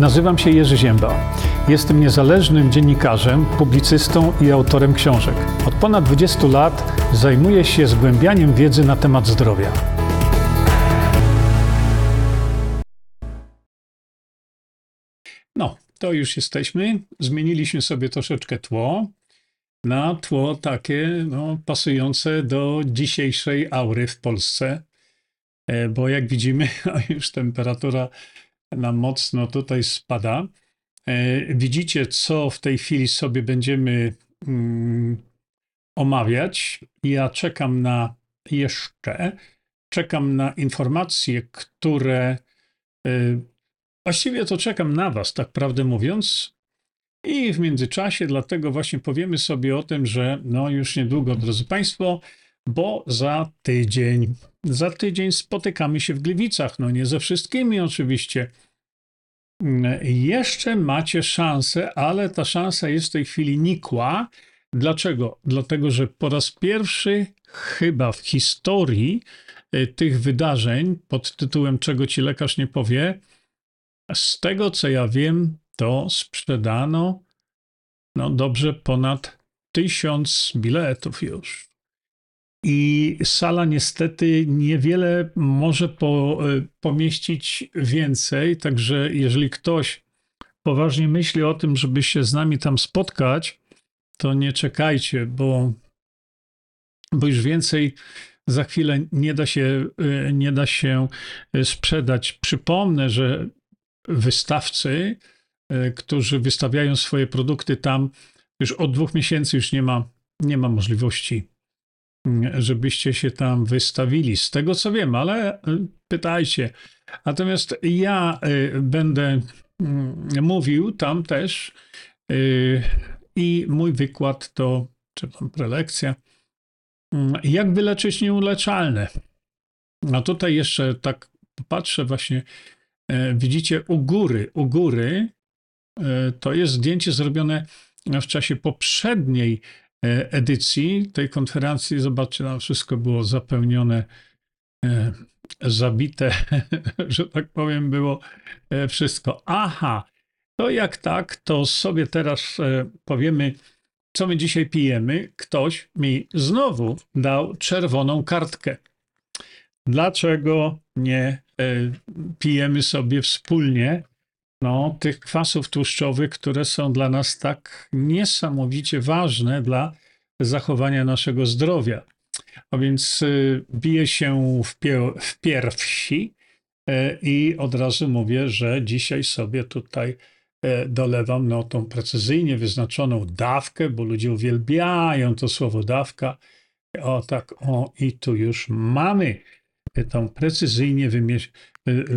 Nazywam się Jerzy Ziemba. Jestem niezależnym dziennikarzem, publicystą i autorem książek. Od ponad 20 lat zajmuję się zgłębianiem wiedzy na temat zdrowia. No, to już jesteśmy. Zmieniliśmy sobie troszeczkę tło na tło takie no, pasujące do dzisiejszej aury w Polsce, E, bo jak widzimy, już temperatura nam mocno tutaj spada. E, Widzicie, co w tej chwili sobie będziemy mm, omawiać. Ja czekam na jeszcze, czekam na informacje, które e, właściwie to czekam na Was, tak prawdę mówiąc. I w międzyczasie, dlatego właśnie powiemy sobie o tym, że no już niedługo, drodzy Państwo, bo za tydzień, za tydzień spotykamy się w Gliwicach. No nie ze wszystkimi oczywiście. Jeszcze macie szansę, ale ta szansa jest w tej chwili nikła. Dlaczego? Dlatego, że po raz pierwszy chyba w historii y, tych wydarzeń pod tytułem Czego ci lekarz nie powie, z tego co ja wiem, to sprzedano no dobrze ponad tysiąc biletów już. I sala niestety niewiele może po, y, pomieścić więcej, także jeżeli ktoś poważnie myśli o tym, żeby się z nami tam spotkać, to nie czekajcie, bo, bo już więcej za chwilę nie da się, y, nie da się y, sprzedać. Przypomnę, że wystawcy, którzy wystawiają swoje produkty tam, już od dwóch miesięcy już nie ma, nie ma możliwości żebyście się tam wystawili. Z tego co wiem, ale y, pytajcie. Natomiast ja y, będę mm, mówił tam też y, i mój wykład to, czy tam prelekcja, mm, jak wyleczyć nieuleczalne. A tutaj jeszcze tak patrzę właśnie, e, widzicie u góry, u góry e, to jest zdjęcie zrobione w czasie poprzedniej e, edycji tej konferencji. Zobaczcie, tam wszystko było zapełnione, e, zabite, że tak powiem, było e, wszystko. Aha, to jak tak, to sobie teraz e, powiemy, co my dzisiaj pijemy. Ktoś mi znowu dał czerwoną kartkę. Dlaczego nie e, pijemy sobie wspólnie no, tych kwasów tłuszczowych, które są dla nas tak niesamowicie ważne dla zachowania naszego zdrowia. A więc y, biję się w, pie, w e, i od razu mówię, że dzisiaj sobie tutaj e, dolewam no, tą precyzyjnie wyznaczoną dawkę, bo ludzie uwielbiają to słowo dawka. O tak, o i tu już mamy tą precyzyjnie wymierz,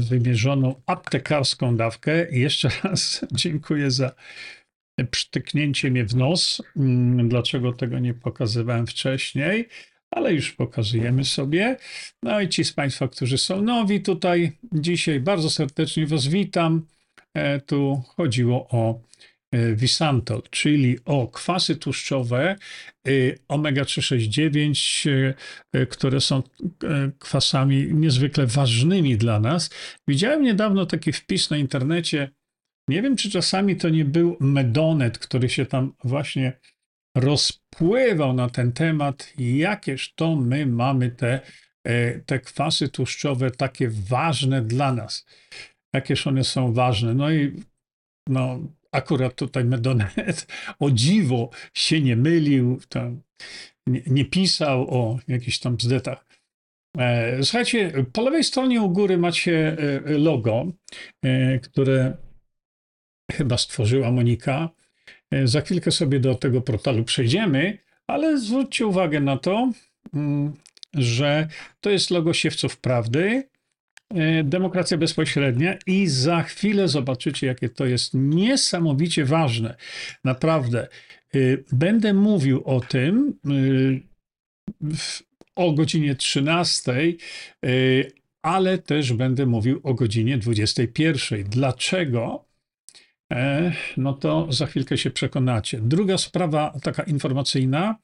wymierzoną aptekarską dawkę. I jeszcze raz dziękuję za przytyknięcie mnie w nos. Mm, Dlaczego tego nie pokazywałem wcześniej? Ale już pokazujemy sobie. No i ci z Państwa, którzy są nowi tutaj dzisiaj, bardzo serdecznie Was witam. E, Tu chodziło o e, Visantol, czyli o kwasy tłuszczowe y, omega-369, y, y, które są e, kwasami niezwykle ważnymi dla nas. Widziałem niedawno taki wpis na internecie. Nie wiem, czy czasami to nie był Medonet, który się tam właśnie rozpływał na ten temat, jakież to my mamy te, e, te kwasy tłuszczowe takie ważne dla nas. Jakież one są ważne. No i no, akurat tutaj Medonet o dziwo się nie mylił, tam nie, nie pisał o jakichś tam bzdetach. E, Słuchajcie, po lewej stronie u góry macie e, logo, e, które chyba stworzyła Monika. Za chwilkę sobie do tego portalu przejdziemy, ale zwróćcie uwagę na to, mm, że to jest logo Siewców Prawdy, demokracja bezpośrednia i za chwilę zobaczycie, jakie to jest niesamowicie ważne. Naprawdę. E, Będę mówił o tym e, o godzinie 13, e, ale też będę mówił o godzinie 21. Dlaczego? E, No to za chwilkę się przekonacie. Druga sprawa, taka informacyjna.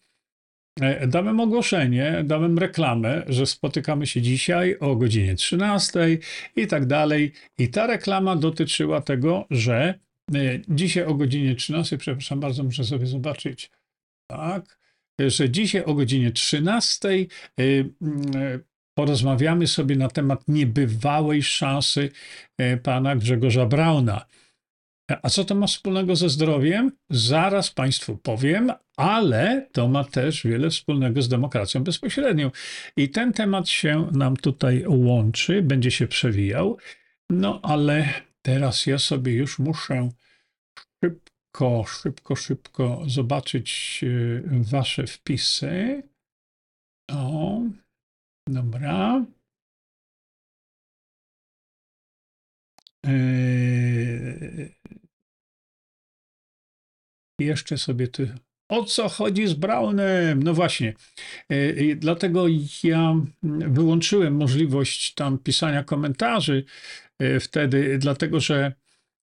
E, dałem ogłoszenie, dałem reklamę, że spotykamy się dzisiaj o godzinie 13 i tak dalej. I ta reklama dotyczyła tego, że e, dzisiaj o godzinie 13, przepraszam bardzo, muszę sobie zobaczyć, tak, że dzisiaj o godzinie 13 y, y, porozmawiamy sobie na temat niebywałej szansy pana Grzegorza Brauna. A co to ma wspólnego ze zdrowiem? Zaraz Państwu powiem, ale to ma też wiele wspólnego z demokracją bezpośrednią. I ten temat się nam tutaj łączy, będzie się przewijał. No ale teraz ja sobie już muszę szybko, szybko, szybko zobaczyć y, Wasze wpisy. O, dobra. Yy, jeszcze sobie ty. O co chodzi z Brownem? No właśnie. Yy, dlatego ja wyłączyłem możliwość tam pisania komentarzy yy, wtedy, dlatego że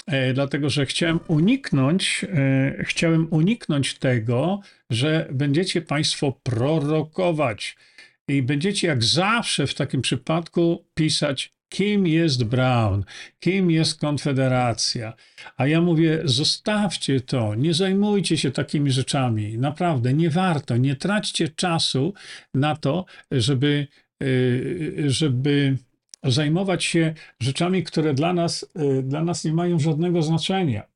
E, dlatego że chciałem uniknąć, e, chciałem uniknąć tego, że będziecie Państwo prorokować i będziecie jak zawsze w takim przypadku pisać, kim jest Brown, kim jest Konfederacja. A ja mówię, zostawcie to, nie zajmujcie się takimi rzeczami. Naprawdę, nie warto, nie traćcie czasu na to, żeby, e, żeby zajmować się rzeczami, które dla nas, y, dla nas nie mają żadnego znaczenia.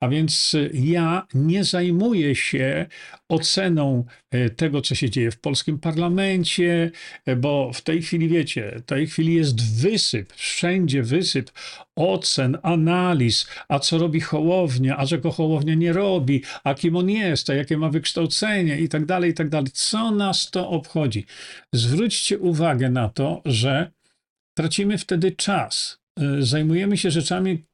A więc y, ja nie zajmuję się oceną y, tego, co się dzieje w polskim parlamencie, bo w tej chwili, wiecie, w tej chwili jest wysyp, wszędzie wysyp ocen, analiz, a co robi Hołownia, a czego Hołownia nie robi, a kim on jest, a jakie ma wykształcenie i tak dalej, i tak dalej. Co nas to obchodzi? Zwróćcie uwagę na to, że tracimy wtedy czas. Zajmujemy się rzeczami,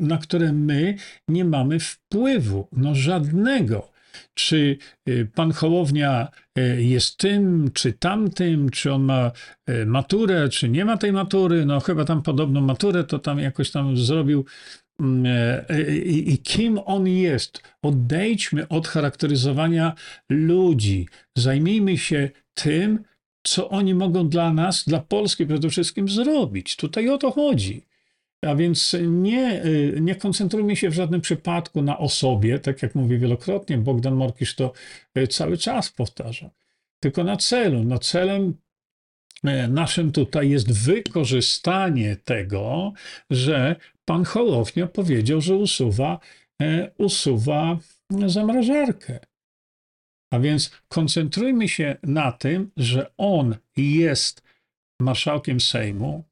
na które my nie mamy wpływu, no żadnego. Czy e, pan Hołownia e, jest tym, czy tamtym, czy on ma maturę, czy nie ma tej matury, no chyba tam podobną maturę to tam jakoś tam zrobił. Mm, I, i kim on jest? Odejdźmy od charakteryzowania ludzi. Zajmijmy się tym, co oni mogą dla nas, dla Polski przede wszystkim zrobić. Tutaj o to chodzi. A więc nie, y, nie koncentrujmy się w żadnym przypadku na osobie, tak jak mówię wielokrotnie, Bogdan Morkisz to y, cały czas powtarza, tylko na celu. No celem y, naszym tutaj jest wykorzystanie tego, że pan Hołownia powiedział, że usuwa, usuwa zamrażarkę. A więc koncentrujmy się na tym, że on jest marszałkiem Sejmu.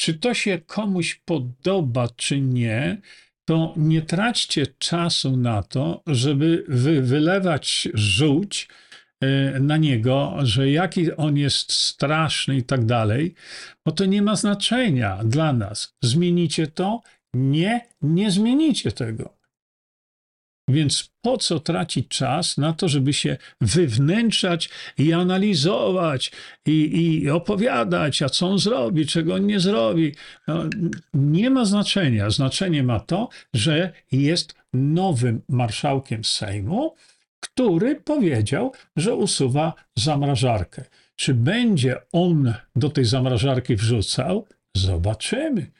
Czy to się komuś podoba, czy nie, to nie traćcie czasu na to, żeby wy, wylewać żółć e, na niego, że jaki on jest straszny i tak dalej, bo to nie ma znaczenia dla nas. Zmienicie to? Nie, nie zmienicie tego. Więc po co tracić czas na to, żeby się wywnętrzać i analizować i, i opowiadać, a co on zrobi, czego on nie zrobi? No, nie ma znaczenia. Znaczenie ma to, że jest nowym marszałkiem Sejmu, który powiedział, że usuwa zamrażarkę. Czy będzie on do tej zamrażarki wrzucał? Zobaczymy.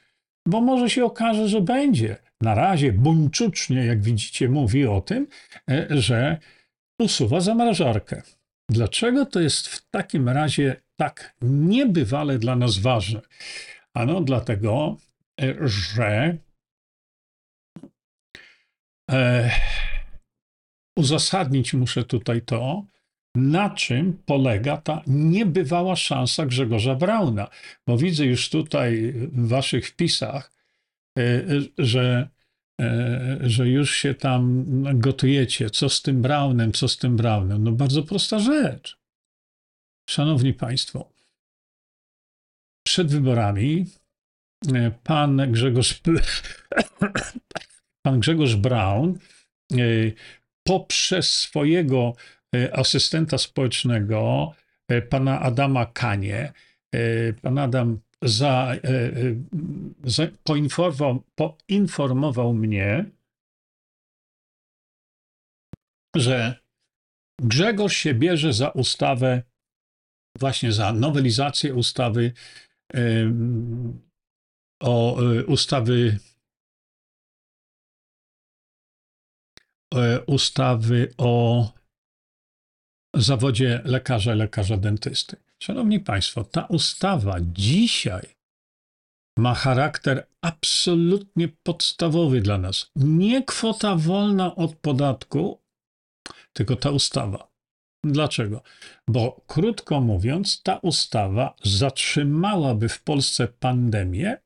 Bo może się okaże, że będzie na razie buńczucznie, jak widzicie, mówi o tym, e, że usuwa zamrażarkę. Dlaczego to jest w takim razie tak niebywale dla nas ważne? Ano dlatego, e, że e, uzasadnić muszę tutaj to, na czym polega ta niebywała szansa Grzegorza Brauna. Bo widzę już tutaj w waszych wpisach, że, e, że już się tam gotujecie. Co z tym Brownem, co z tym Brownem? No bardzo prosta rzecz. Szanowni Państwo, przed wyborami e, pan Grzegorz, pan Grzegorz Brown poprzez swojego asystenta społecznego, pana Adama Kanie, pan Adam za, e, e, za, poinformował, poinformował mnie, że Grzegorz się bierze za ustawę, właśnie za nowelizację ustawy o e, ustawy ustawy o zawodzie lekarza lekarza dentysty. Szanowni Państwo, ta ustawa dzisiaj ma charakter absolutnie podstawowy dla nas. Nie kwota wolna od podatku, tylko ta ustawa. Dlaczego? Bo krótko mówiąc, ta ustawa zatrzymałaby w Polsce pandemię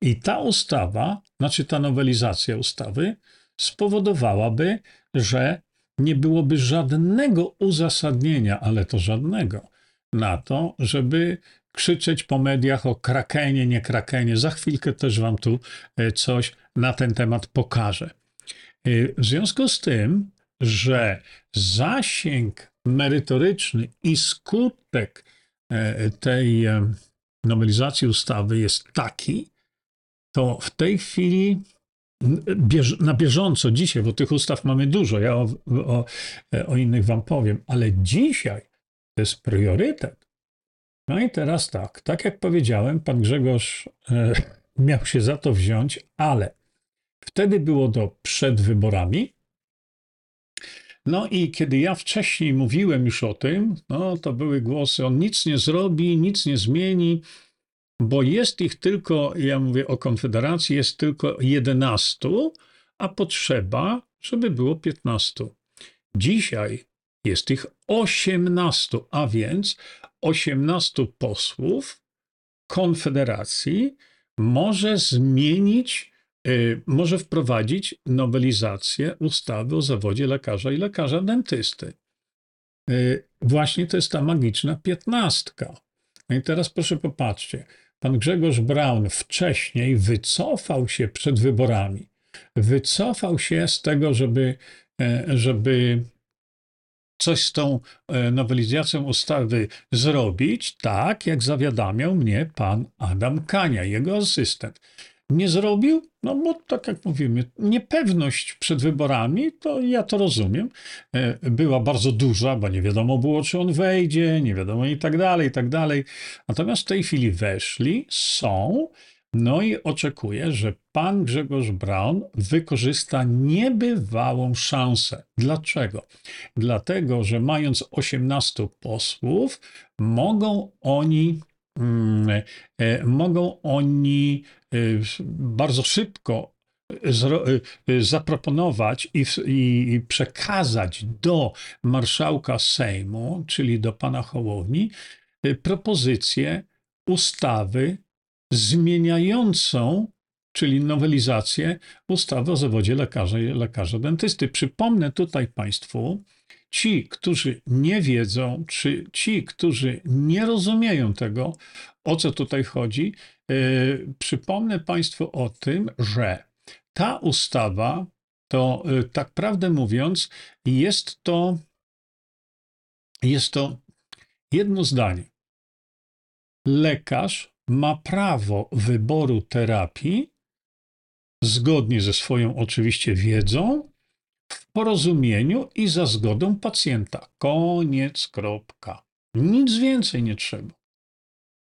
i ta ustawa, znaczy ta nowelizacja ustawy, spowodowałaby, że nie byłoby żadnego uzasadnienia, ale to żadnego, na to, żeby krzyczeć po mediach o krakenie, nie krakenie. Za chwilkę też wam tu e, coś na ten temat pokażę. E, W związku z tym, że zasięg merytoryczny i skutek e, tej nowelizacji ustawy jest taki, to w tej chwili na bieżąco, dzisiaj, bo tych ustaw mamy dużo, ja o, o, o innych wam powiem, ale dzisiaj to jest priorytet. No i teraz tak, tak jak powiedziałem, pan Grzegorz e, miał się za to wziąć, ale wtedy było to przed wyborami. No i kiedy ja wcześniej mówiłem już o tym, no to były głosy, on nic nie zrobi, nic nie zmieni, bo jest ich tylko, ja mówię o Konfederacji, jest tylko 11, a potrzeba, żeby było 15. Dzisiaj jest ich 18, a więc 18 posłów Konfederacji może zmienić, y, może wprowadzić nowelizację ustawy o zawodzie lekarza i lekarza dentysty. Y, Właśnie to jest ta magiczna piętnastka. No i teraz proszę popatrzcie. Pan Grzegorz Braun wcześniej wycofał się przed wyborami. Wycofał się z tego, żeby, e, żeby coś z tą e, nowelizacją ustawy zrobić, tak jak zawiadamiał mnie pan Adam Kania, jego asystent. Nie zrobił? No bo tak jak mówimy, niepewność przed wyborami, to ja to rozumiem, e, była bardzo duża, bo nie wiadomo było, czy on wejdzie, nie wiadomo i tak dalej, i tak dalej. Natomiast w tej chwili weszli, są, no i oczekuję, że pan Grzegorz Braun wykorzysta niebywałą szansę. Dlaczego? Dlatego, że mając 18 posłów, mogą oni, mm, e, mogą oni e, bardzo szybko zro, e, zaproponować i i przekazać do marszałka Sejmu, czyli do pana Hołowni, e, propozycję ustawy zmieniającą, czyli nowelizację ustawy o zawodzie lekarza i lekarza dentysty. Przypomnę tutaj Państwu, ci, którzy nie wiedzą, czy ci, którzy nie rozumieją tego, o co tutaj chodzi, e, przypomnę Państwu o tym, że ta ustawa, to e, tak prawdę mówiąc, jest to, jest to jedno zdanie. Lekarz ma prawo wyboru terapii zgodnie ze swoją oczywiście wiedzą, w porozumieniu i za zgodą pacjenta. Koniec, kropka. Nic więcej nie trzeba.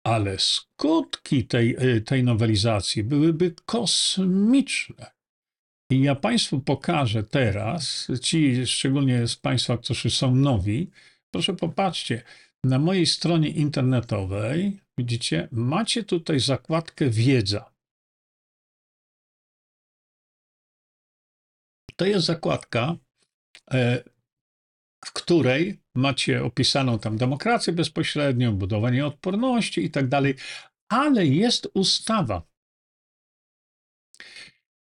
Ale skutki tej, y, tej nowelizacji byłyby kosmiczne. I ja Państwu pokażę teraz, ci szczególnie z Państwa, którzy są nowi, proszę popatrzcie, na mojej stronie internetowej, widzicie, macie tutaj zakładkę wiedza. To jest zakładka, e, w której macie opisaną tam demokrację bezpośrednią, budowanie odporności i tak dalej, ale jest ustawa.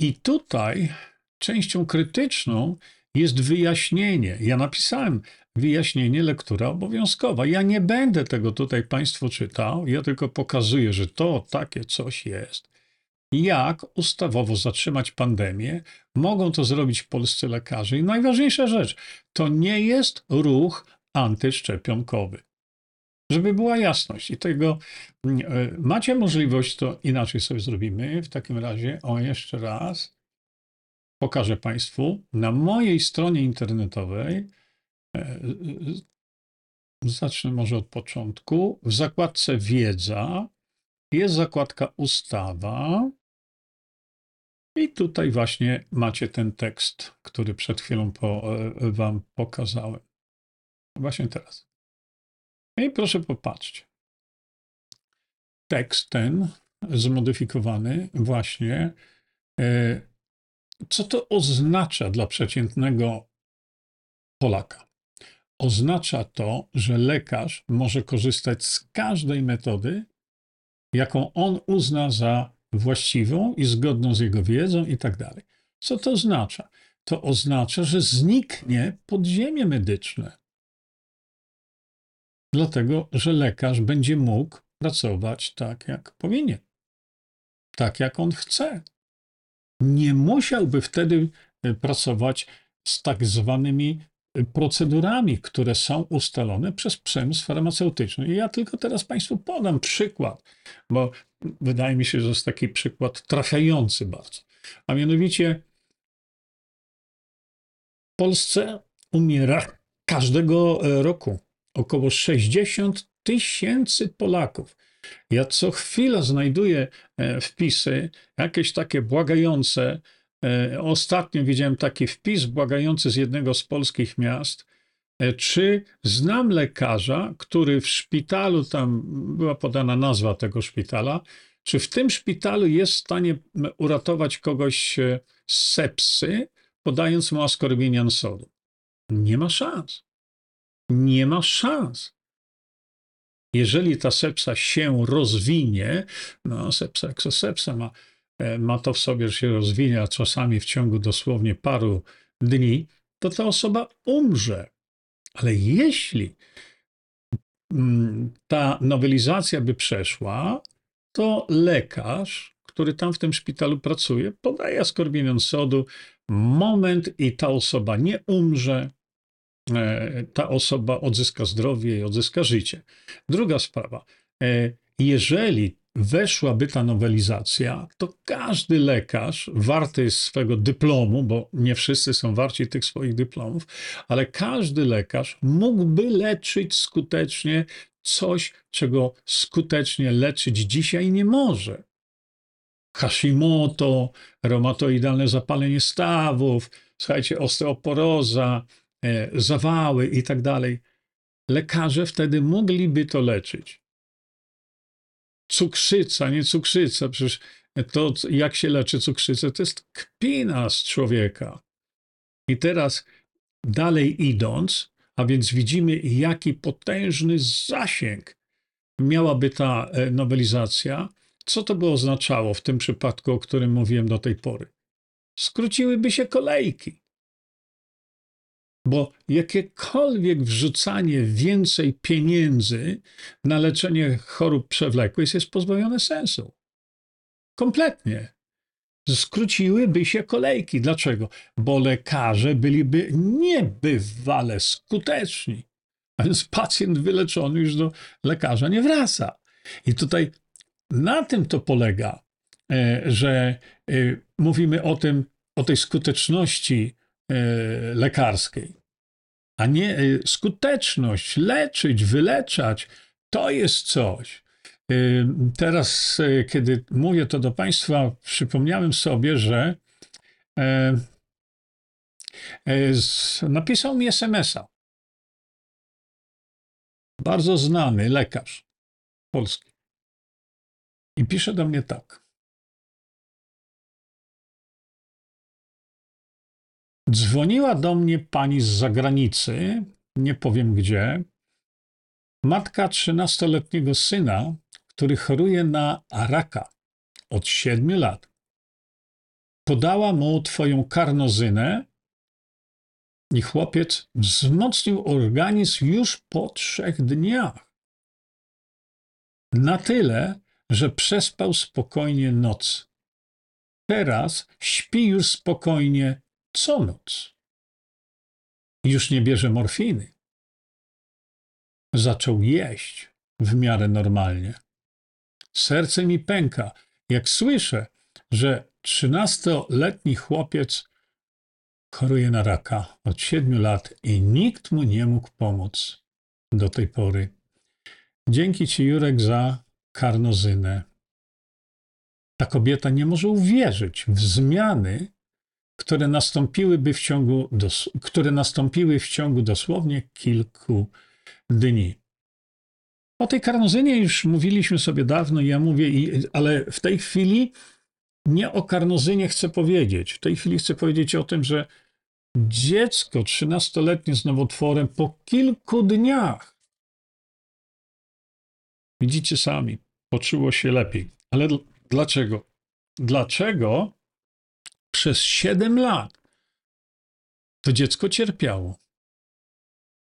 I tutaj częścią krytyczną jest wyjaśnienie. Ja napisałem wyjaśnienie, lektura obowiązkowa. Ja nie będę tego tutaj Państwu czytał, ja tylko pokazuję, że to takie coś jest. Jak ustawowo zatrzymać pandemię? Mogą to zrobić polscy lekarze. I najważniejsza rzecz, to nie jest ruch antyszczepionkowy. Żeby była jasność i tego mm, e, macie możliwość, to inaczej sobie zrobimy. W takim razie, o jeszcze raz, pokażę Państwu na mojej stronie internetowej Zacznę może od początku. W zakładce Wiedza jest zakładka Ustawa. I tutaj właśnie macie ten tekst, który przed chwilą po, e, Wam pokazałem. Właśnie teraz. I proszę popatrzcie. Tekst ten zmodyfikowany właśnie, e, co to oznacza dla przeciętnego Polaka? Oznacza to, że lekarz może korzystać z każdej metody, jaką on uzna za właściwą i zgodną z jego wiedzą i tak dalej. Co to oznacza? To oznacza, że zniknie podziemie medyczne. Dlatego, że lekarz będzie mógł pracować tak, jak powinien, tak, jak on chce. Nie musiałby wtedy e, pracować z tak zwanymi procedurami, które są ustalone przez przemysł farmaceutyczny. I ja tylko teraz Państwu podam przykład, bo wydaje mi się, że jest taki przykład trafiający bardzo. A mianowicie w Polsce umiera każdego e, roku około 60 tysięcy Polaków. Ja co chwilę znajduję e, wpisy, jakieś takie błagające. E, ostatnio widziałem taki wpis błagający z jednego z polskich miast, e, czy znam lekarza, który w szpitalu, tam była podana nazwa tego szpitala, czy w tym szpitalu jest w stanie uratować kogoś z sepsy, podając mu askorbinian sodu? Nie ma szans. Nie ma szans. Jeżeli ta sepsa się rozwinie, no sepsa, eksosepsa ma, ma to w sobie, że się rozwinie, a czasami w ciągu dosłownie paru dni, to ta osoba umrze. Ale jeśli mm, ta nowelizacja by przeszła, to lekarz, który tam w tym szpitalu pracuje, podaje askorbinian sodu, moment i ta osoba nie umrze, E, ta osoba odzyska zdrowie i odzyska życie. Druga sprawa. E, jeżeli weszłaby ta nowelizacja, to każdy lekarz warty jest swego dyplomu, bo nie wszyscy są warci tych swoich dyplomów, ale każdy lekarz mógłby leczyć skutecznie coś, czego skutecznie leczyć dzisiaj nie może. Hashimoto, reumatoidalne zapalenie stawów, słuchajcie, osteoporoza, E, zawały i tak dalej, lekarze wtedy mogliby to leczyć. Cukrzyca, nie cukrzyca, przecież to, jak się leczy cukrzycę, to jest kpina z człowieka. I teraz dalej idąc, a więc widzimy, jaki potężny zasięg miałaby ta e, nowelizacja, co to by oznaczało w tym przypadku, o którym mówiłem do tej pory? Skróciłyby się kolejki. Bo jakiekolwiek wrzucanie więcej pieniędzy na leczenie chorób przewlekłych jest pozbawione sensu. Kompletnie. Skróciłyby się kolejki. Dlaczego? Bo lekarze byliby niebywale skuteczni. A więc pacjent wyleczony już do lekarza nie wraca. I tutaj na tym to polega, e, że e, mówimy o tym, o tej skuteczności lekarskiej, a nie e, skuteczność, leczyć, wyleczać, to jest coś. E, teraz, kiedy mówię to do Państwa, przypomniałem sobie, że napisał mi SMS-a. Bardzo znany lekarz polski. I pisze do mnie tak. Dzwoniła do mnie pani z zagranicy, nie powiem gdzie, matka trzynastoletniego syna, który choruje na raka od siedmiu lat. Podała mu twoją karnozynę i chłopiec wzmocnił organizm już po trzech dniach. Na tyle, że przespał spokojnie noc. Teraz śpi już spokojnie co noc. Już nie bierze morfiny. Zaczął jeść w miarę normalnie. Serce mi pęka, jak słyszę, że trzynastoletni chłopiec choruje na raka od siedmiu lat i nikt mu nie mógł pomóc do tej pory. Dzięki Ci, Jurek, za karnozynę. Ta kobieta nie może uwierzyć w zmiany, które nastąpiłyby w ciągu, dos- które nastąpiły w ciągu dosłownie kilku dni. O tej karnozynie już mówiliśmy sobie dawno, ja mówię, ale w tej chwili nie o karnozynie chcę powiedzieć. W tej chwili chcę powiedzieć o tym, że dziecko 13-letnie z nowotworem po kilku dniach, widzicie sami, poczuło się lepiej. Ale dl- dlaczego? Dlaczego przez 7 lat to dziecko cierpiało?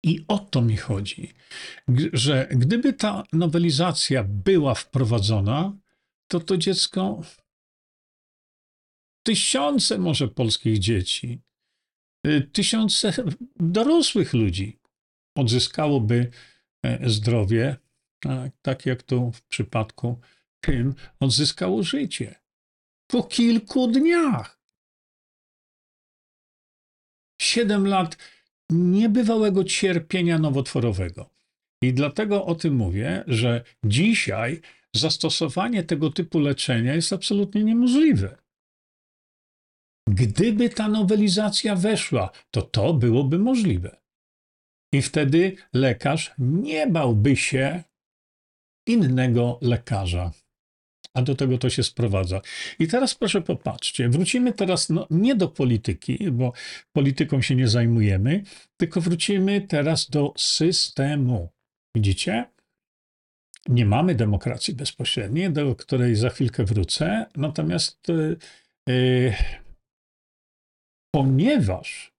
I o to mi chodzi, że gdyby ta nowelizacja była wprowadzona, to to dziecko, tysiące może polskich dzieci, y, tysiące dorosłych ludzi odzyskałoby e, zdrowie, tak, tak jak tu w przypadku tym odzyskało życie. Po kilku dniach. Siedem lat niebywałego cierpienia nowotworowego. I dlatego o tym mówię, że dzisiaj zastosowanie tego typu leczenia jest absolutnie niemożliwe. Gdyby ta nowelizacja weszła, to to byłoby możliwe. I wtedy lekarz nie bałby się innego lekarza. A do tego to się sprowadza. I teraz proszę popatrzcie, wrócimy teraz no, nie do polityki, bo polityką się nie zajmujemy, tylko wrócimy teraz do systemu. Widzicie? Nie mamy demokracji bezpośredniej, do której za chwilkę wrócę, natomiast yy, ponieważ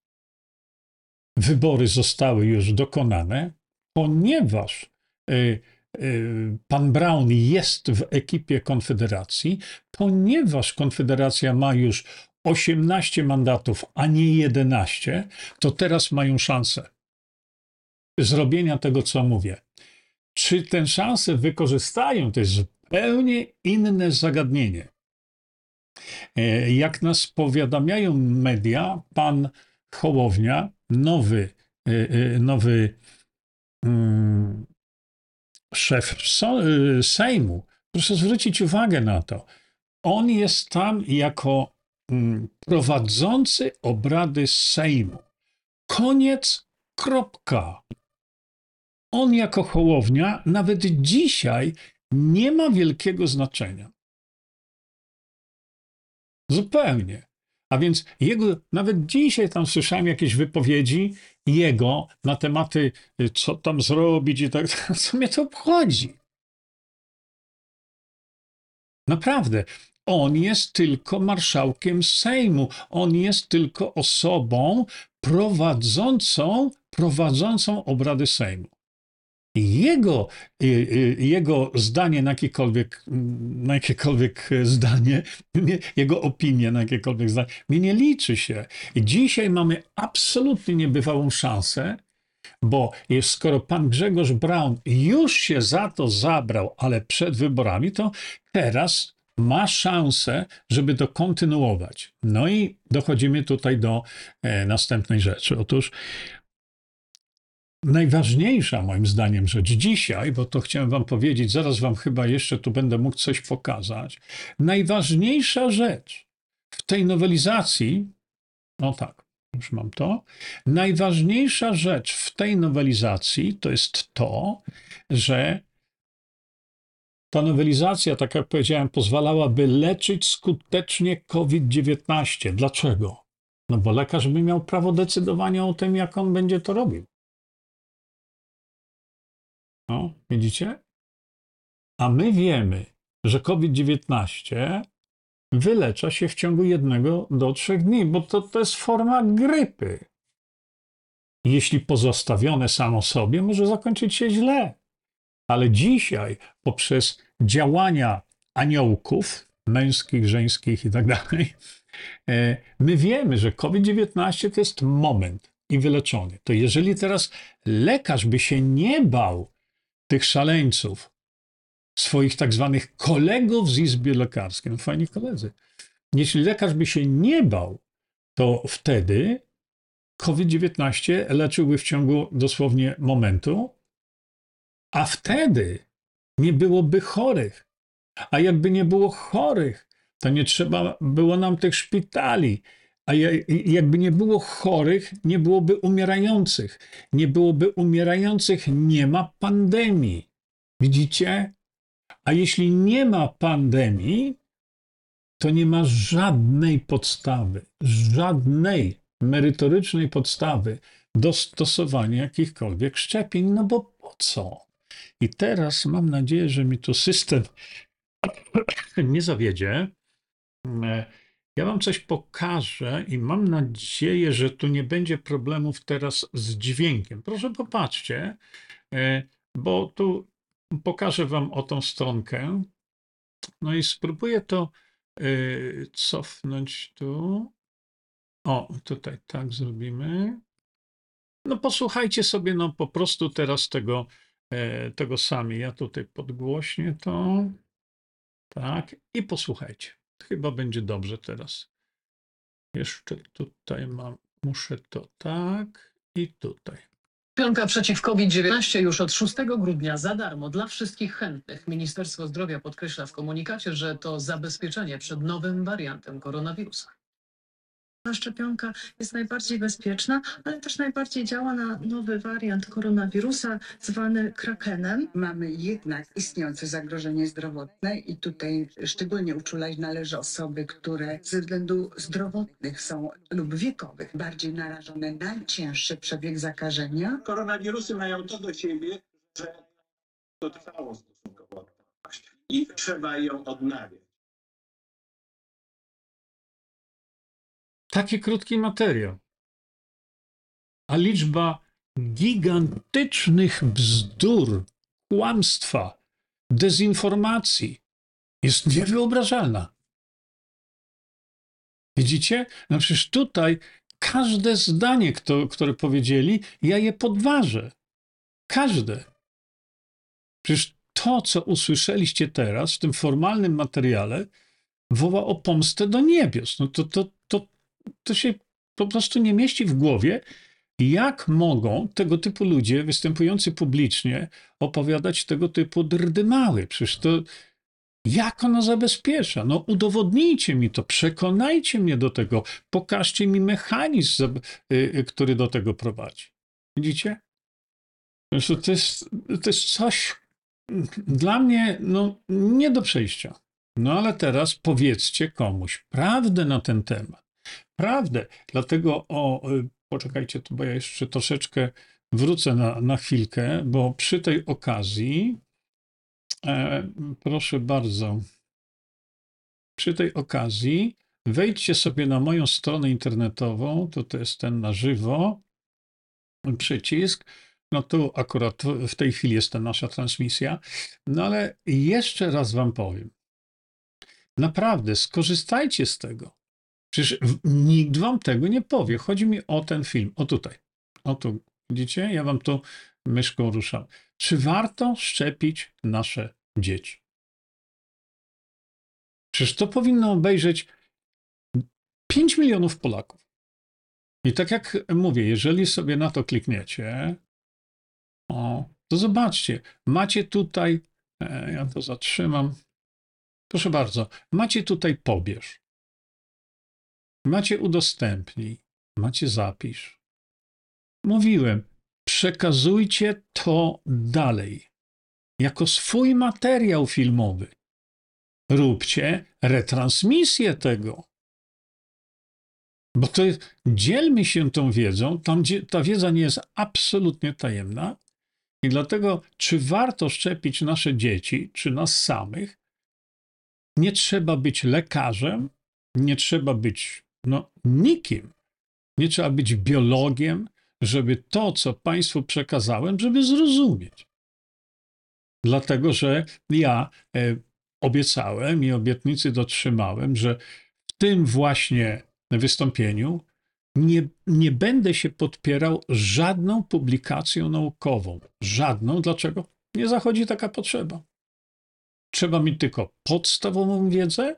wybory zostały już dokonane, ponieważ yy, pan Brown jest w ekipie Konfederacji, ponieważ Konfederacja ma już 18 mandatów, a nie 11, to teraz mają szansę zrobienia tego, co mówię. Czy tę szansę wykorzystają, to jest zupełnie inne zagadnienie. E, Jak nas powiadamiają media, pan Hołownia, nowy, e, e, nowy mm, szef e, Sejmu, proszę zwrócić uwagę na to, on jest tam jako mm, prowadzący obrady Sejmu. Koniec, kropka. On jako Hołownia nawet dzisiaj nie ma wielkiego znaczenia. Zupełnie. A więc jego, nawet dzisiaj tam słyszałem jakieś wypowiedzi jego na tematy, y, co tam zrobić i tak, co mnie to obchodzi. Naprawdę. On jest tylko marszałkiem Sejmu. On jest tylko osobą prowadzącą, prowadzącą obrady Sejmu. Jego, jego zdanie na jakiekolwiek, na jakiekolwiek zdanie, nie, jego opinia na jakiekolwiek zdanie, mnie nie liczy się. Dzisiaj mamy absolutnie niebywałą szansę, bo jest, skoro pan Grzegorz Braun już się za to zabrał, ale przed wyborami, to teraz ma szansę, żeby to kontynuować. No i dochodzimy tutaj do e, następnej rzeczy. Otóż najważniejsza moim zdaniem rzecz dzisiaj, bo to chciałem wam powiedzieć, zaraz wam chyba jeszcze tu będę mógł coś pokazać. Najważniejsza rzecz w tej nowelizacji, no tak, już mam to. Najważniejsza rzecz w tej nowelizacji to jest to, że ta nowelizacja, tak jak powiedziałem, pozwalałaby leczyć skutecznie COVID-19. Dlaczego? No bo lekarz by miał prawo decydowania o tym, jak on będzie to robił. No, widzicie? A my wiemy, że COVID-19 wylecza się w ciągu jednego do trzech dni, bo to, to jest forma grypy. Jeśli pozostawione samo sobie, może zakończyć się źle. Ale dzisiaj, poprzez działania aniołków, męskich, żeńskich i tak dalej, e, my wiemy, że COVID-19 to jest moment i wyleczony. To jeżeli teraz lekarz by się nie bał tych szaleńców, swoich tak zwanych kolegów z Izby Lekarskiej, no fajni koledzy, jeśli lekarz by się nie bał, to wtedy COVID-19 leczyłby w ciągu dosłownie momentu, a wtedy nie byłoby chorych. A jakby nie było chorych, to nie trzeba było nam tych szpitali. A ja- jakby nie było chorych, nie byłoby umierających. Nie byłoby umierających, nie ma pandemii. Widzicie? A jeśli nie ma pandemii, to nie ma żadnej podstawy, żadnej merytorycznej podstawy do stosowania jakichkolwiek szczepień. No bo po co? I teraz mam nadzieję, że mi tu system nie zawiedzie. Ja wam coś pokażę i mam nadzieję, że tu nie będzie problemów teraz z dźwiękiem. Proszę popatrzcie, e, bo tu pokażę wam o tą stronkę. No i spróbuję to e, cofnąć tu. O, tutaj tak zrobimy. No posłuchajcie sobie no po prostu teraz tego, e, tego sami. Ja tutaj podgłośnię to. Tak, i posłuchajcie. Chyba będzie dobrze teraz. Jeszcze tutaj mam, muszę to tak i tutaj. Szczepionka przeciw COVID-19 już od 6 grudnia za darmo dla wszystkich chętnych. Ministerstwo Zdrowia podkreśla w komunikacie, że to zabezpieczenie przed nowym wariantem koronawirusa. Ta szczepionka jest najbardziej bezpieczna, ale też najbardziej działa na nowy wariant koronawirusa zwany krakenem. Mamy jednak istniejące zagrożenie zdrowotne i tutaj szczególnie uczulać należy osoby, które ze względu zdrowotnych są lub wiekowych bardziej narażone na cięższy przebieg zakażenia. koronawirusy mają to do siebie, że to trwało stosunkowo i trzeba ją odnawiać. Taki krótki materiał. A liczba gigantycznych bzdur, kłamstwa, dezinformacji jest niewyobrażalna. Widzicie? No przecież tutaj każde zdanie, kto, które powiedzieli, ja je podważę. Każde. Przecież to, co usłyszeliście teraz w tym formalnym materiale, woła o pomstę do niebios. No to, to, to, to się po prostu nie mieści w głowie, jak mogą tego typu ludzie występujący publicznie opowiadać tego typu drdymały. Przecież to jak ono zabezpiecza? No udowodnijcie mi to, przekonajcie mnie do tego, pokażcie mi mechanizm, y, y, który do tego prowadzi. Widzicie? To jest, to jest coś mm, dla mnie no, nie do przejścia. No ale teraz powiedzcie komuś prawdę na ten temat. Prawdę. Dlatego o, y, poczekajcie, bo ja jeszcze troszeczkę wrócę na, na chwilkę, bo przy tej okazji, e, proszę bardzo, przy tej okazji wejdźcie sobie na moją stronę internetową, to to jest ten na żywo, przycisk. No tu akurat w tej chwili jest ta nasza transmisja. No ale jeszcze raz wam powiem. Naprawdę, skorzystajcie z tego. Przecież nikt wam tego nie powie. Chodzi mi o ten film. O tutaj. O tu. Widzicie? Ja wam tu myszką ruszam. Czy warto szczepić nasze dzieci? Przecież to powinno obejrzeć 5 milionów Polaków. I tak jak mówię, jeżeli sobie na to klikniecie, o, to zobaczcie, macie tutaj, e, ja to zatrzymam, proszę bardzo, macie tutaj pobierz, macie udostępnij, macie zapisz. Mówiłem, przekazujcie to dalej, jako swój materiał filmowy. Róbcie retransmisję tego. Bo to jest, dzielmy się tą wiedzą, tam gdzie ta wiedza nie jest absolutnie tajemna. I dlatego, czy warto szczepić nasze dzieci, czy nas samych, nie trzeba być lekarzem, nie trzeba być no, nikim, nie trzeba być biologiem, żeby to, co Państwu przekazałem, żeby zrozumieć. Dlatego, że ja e, obiecałem i obietnicy dotrzymałem, że w tym właśnie wystąpieniu nie, nie będę się podpierał żadną publikacją naukową. Żadną. Dlaczego? Nie zachodzi taka potrzeba. Trzeba mieć tylko podstawową wiedzę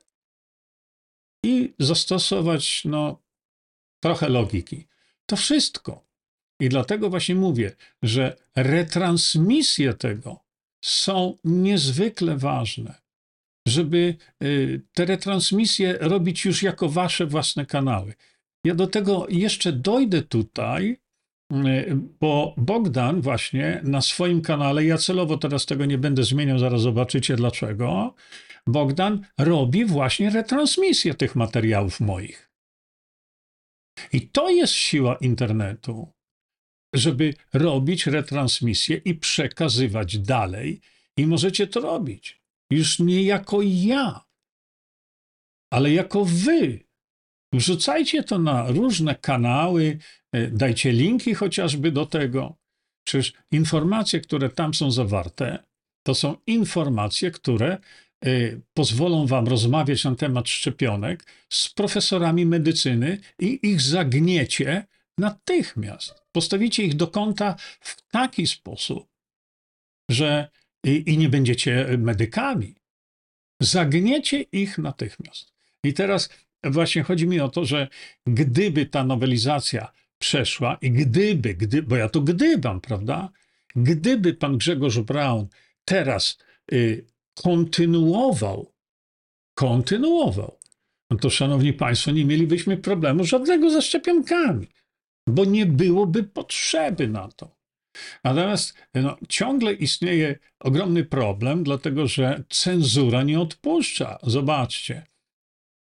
i zastosować no, trochę logiki. To wszystko. I dlatego właśnie mówię, że retransmisje tego są niezwykle ważne, żeby y, te retransmisje robić już jako wasze własne kanały. Ja do tego jeszcze dojdę tutaj, y, bo Bogdan właśnie na swoim kanale, ja celowo teraz tego nie będę zmieniał, zaraz zobaczycie dlaczego, Bogdan robi właśnie retransmisję tych materiałów moich. I to jest siła internetu, żeby robić retransmisję i przekazywać dalej. I możecie to robić. Już nie jako ja, ale jako wy. Wrzucajcie to na różne kanały, e, dajcie linki chociażby do tego. Czyż informacje, które tam są zawarte, to są informacje, które pozwolą wam rozmawiać na temat szczepionek z profesorami medycyny i ich zagniecie natychmiast. Postawicie ich do kąta w taki sposób, że i, i nie będziecie medykami. Zagniecie ich natychmiast. I teraz właśnie chodzi mi o to, że gdyby ta nowelizacja przeszła i gdyby, gdy, bo ja to gdybam, prawda? Gdyby pan Grzegorz Braun teraz y, kontynuował, kontynuował, no to szanowni państwo, nie mielibyśmy problemu żadnego ze szczepionkami, bo nie byłoby potrzeby na to. Natomiast no, ciągle istnieje ogromny problem, dlatego że cenzura nie odpuszcza. Zobaczcie.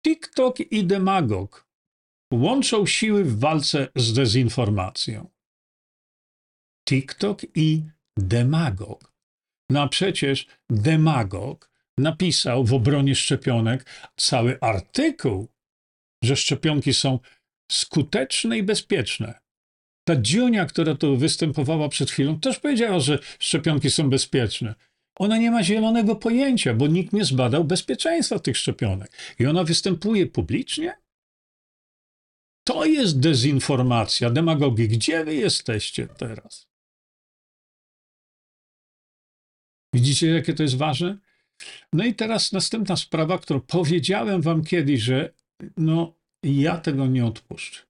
TikTok i demagog łączą siły w walce z dezinformacją. TikTok i demagog. No a przecież demagog napisał w obronie szczepionek cały artykuł, że szczepionki są skuteczne i bezpieczne. Ta Dziunia, która tu występowała przed chwilą, też powiedziała, że szczepionki są bezpieczne. Ona nie ma zielonego pojęcia, bo nikt nie zbadał bezpieczeństwa tych szczepionek. I ona występuje publicznie? To jest dezinformacja, demagogii. Gdzie wy jesteście teraz? Widzicie, jakie to jest ważne? No i teraz następna sprawa, którą powiedziałem wam kiedyś, że no, ja tego nie odpuszczę.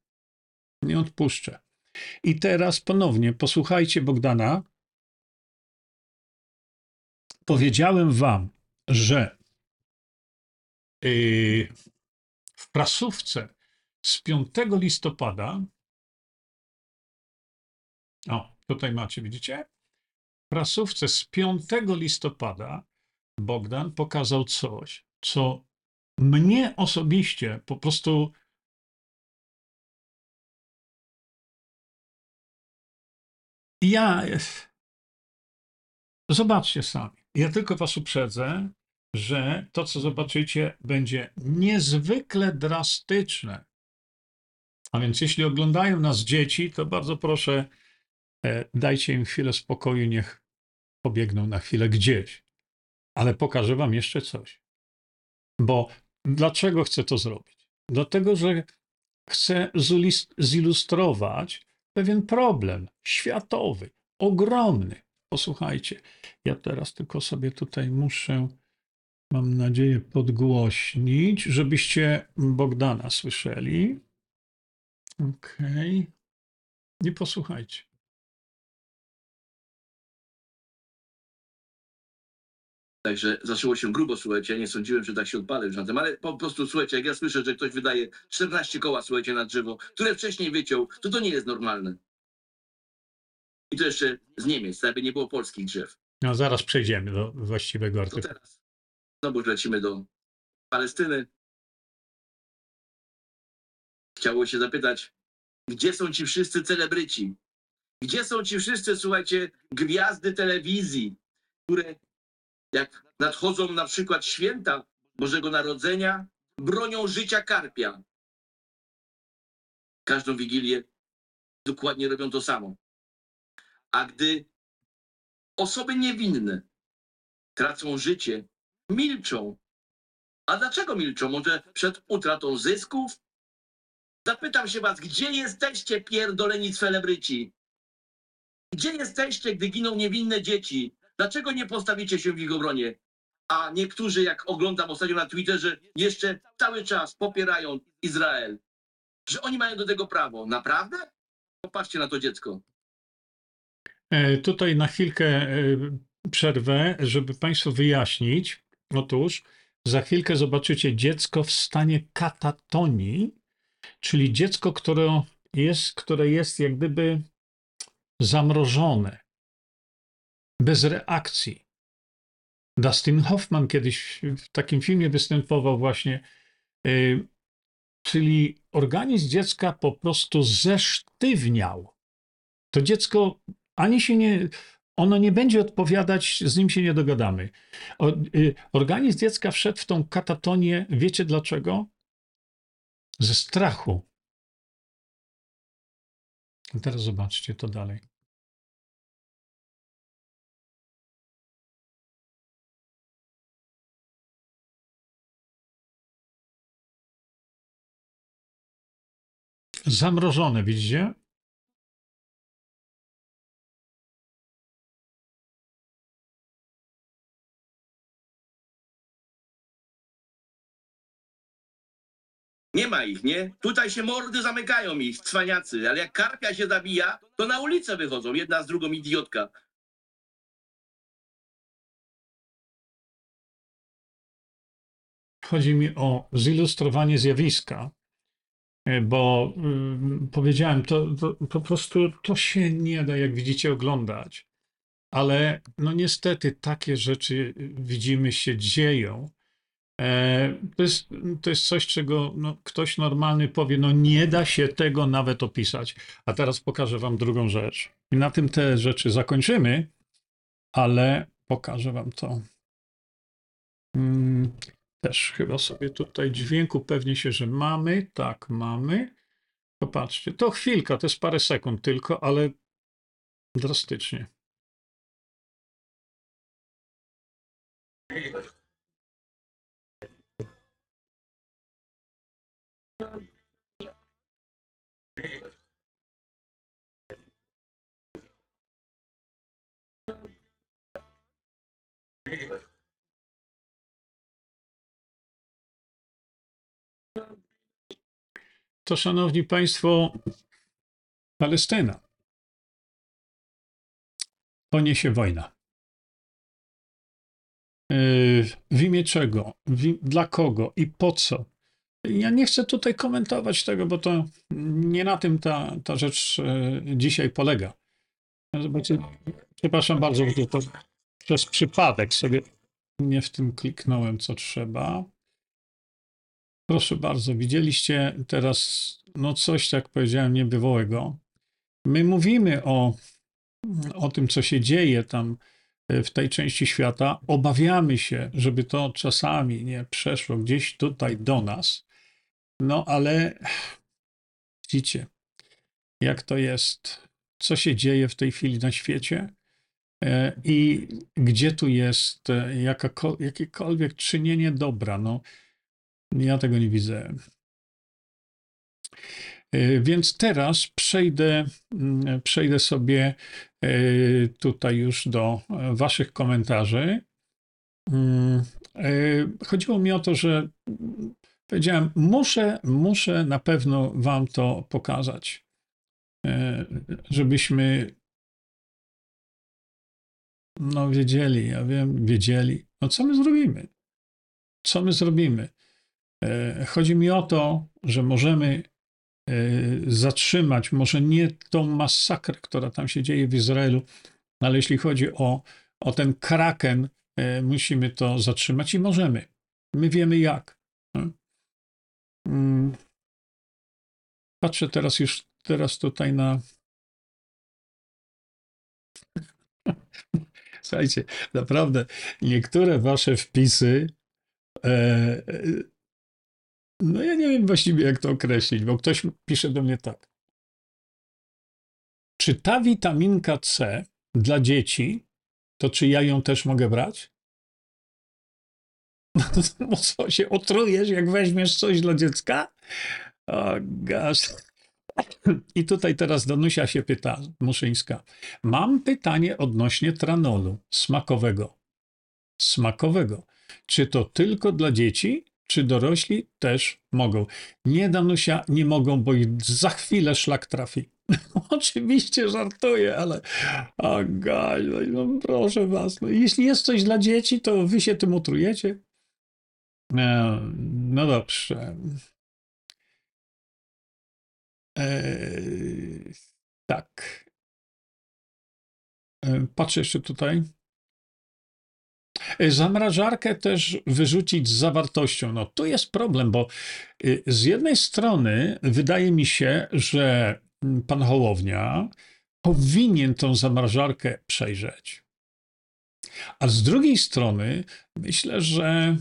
Nie odpuszczę. I teraz ponownie posłuchajcie Bogdana. Powiedziałem wam, że yy, w prasówce z 5 listopada, o, tutaj macie, widzicie? Prasówce z 5 listopada Bogdan pokazał coś, co mnie osobiście po prostu ja. Zobaczcie sami. Ja tylko was uprzedzę, że to, co zobaczycie, będzie niezwykle drastyczne. A więc, jeśli oglądają nas dzieci, to bardzo proszę, dajcie im chwilę spokoju, niech pobiegną na chwilę gdzieś. Ale pokażę wam jeszcze coś. Bo dlaczego chcę to zrobić? Dlatego, że chcę zilustrować pewien problem światowy, ogromny. Posłuchajcie, ja teraz tylko sobie tutaj muszę, mam nadzieję, podgłośnić, żebyście Bogdana słyszeli. Okej. I posłuchajcie. Także zaczęło się grubo, słuchajcie, ja nie sądziłem, że tak się odpalę już na tym, ale po prostu, słuchajcie, jak ja słyszę, że ktoś wydaje 14 koła, słuchajcie, na drzewo, które wcześniej wyciął, to to nie jest normalne. I to jeszcze z Niemiec, tak by nie było polskich drzew. No, zaraz przejdziemy do właściwego To artykułu. teraz znowu lecimy do Palestyny. Chciało się zapytać, gdzie są ci wszyscy celebryci? Gdzie są ci wszyscy, słuchajcie, gwiazdy telewizji, które jak nadchodzą na przykład święta Bożego Narodzenia, bronią życia karpia. Każdą wigilię dokładnie robią to samo. A gdy osoby niewinne tracą życie, milczą. A dlaczego milczą? Może przed utratą zysków? Zapytam się was, gdzie jesteście, pierdoleni celebryci? Gdzie jesteście, gdy giną niewinne dzieci? Dlaczego nie postawicie się w ich obronie? A niektórzy, jak oglądam ostatnio na Twitterze, jeszcze cały czas popierają Izrael. Że oni mają do tego prawo. Naprawdę? Popatrzcie na to dziecko. E, Tutaj na chwilkę e, przerwę, żeby Państwu wyjaśnić. Otóż za chwilkę zobaczycie dziecko w stanie katatonii, czyli dziecko, które jest, które jest jak gdyby zamrożone, bez reakcji. Dustin Hoffman kiedyś w takim filmie występował właśnie, y, czyli organizm dziecka po prostu zesztywniał. To dziecko ani się nie, ono nie będzie odpowiadać, z nim się nie dogadamy. Y, organizm dziecka wszedł w tą katatonię, wiecie dlaczego? Ze strachu. Teraz zobaczcie to dalej. Zamrożone, widzicie? Nie ma ich, nie? Tutaj się mordy zamykają ich, cwaniacy, ale jak karpia się zabija, to na ulicę wychodzą, jedna z drugą idiotka. Chodzi mi o zilustrowanie zjawiska, bo y, powiedziałem, to, to po prostu to się nie da, jak widzicie, oglądać. Ale no niestety takie rzeczy widzimy się dzieją. E, to, jest, to jest coś, czego no, ktoś normalny powie, no nie da się tego nawet opisać. A teraz pokażę wam drugą rzecz. I na tym te rzeczy zakończymy, ale pokażę wam to. Mm, też chyba sobie tutaj dźwięku pewnie się, że mamy. Tak, mamy. Popatrzcie, to chwilka, to jest parę sekund tylko, ale drastycznie. To, szanowni państwo, Palestyna. Poniesie wojna. Yy, W imię czego? Dla kogo i po co? Ja nie chcę tutaj komentować tego, bo to nie na tym ta, ta rzecz e, dzisiaj polega. Zobaczcie, przepraszam bardzo, bo to przez przypadek sobie nie w tym kliknąłem, co trzeba. Proszę bardzo, widzieliście teraz no coś, jak powiedziałem, niebywałego. My mówimy o, o tym, co się dzieje tam e, w tej części świata. Obawiamy się, żeby to czasami nie przeszło gdzieś tutaj do nas. No ale widzicie, jak to jest, co się dzieje w tej chwili na świecie e, i gdzie tu jest e, jakiekolwiek czynienie dobra. No, ja tego nie widzę. E, Więc teraz przejdę, mm, przejdę sobie e, tutaj już do e, Waszych komentarzy. Mm, Chodziło mi o to, że mm, powiedziałem, muszę, muszę na pewno Wam to pokazać, żebyśmy no wiedzieli, ja wiem, wiedzieli, no co my zrobimy? Co my zrobimy? E, Chodzi mi o to, że możemy e, zatrzymać, może nie tą masakrę, która tam się dzieje w Izraelu, ale jeśli chodzi o, o ten kraken, e, musimy to zatrzymać i możemy. My wiemy jak. no. Mm. Patrzę teraz już teraz tutaj na. Słuchajcie, naprawdę niektóre wasze wpisy. No ja nie wiem właściwie, jak to określić, bo ktoś pisze do mnie tak. Czy ta witaminka C dla dzieci, to czy ja ją też mogę brać? No co, się otrujesz, jak weźmiesz coś dla dziecka? O, gosh. I tutaj teraz Danusia się pyta, Muszyńska. Mam pytanie odnośnie tranolu smakowego. Smakowego. Czy to tylko dla dzieci, czy dorośli też mogą? Nie, Danusia, nie mogą, bo ich za chwilę szlak trafi. Oczywiście żartuję, ale o gaj, no, no proszę was, no, jeśli jest coś dla dzieci, to wy się tym otrujecie. E, No dobrze. E, tak. E, Patrzę jeszcze tutaj. E, Zamrażarkę też wyrzucić z zawartością. No tu jest problem, bo y, z jednej strony wydaje mi się, że mm, pan Hołownia powinien tą zamrażarkę przejrzeć. A z drugiej strony myślę, że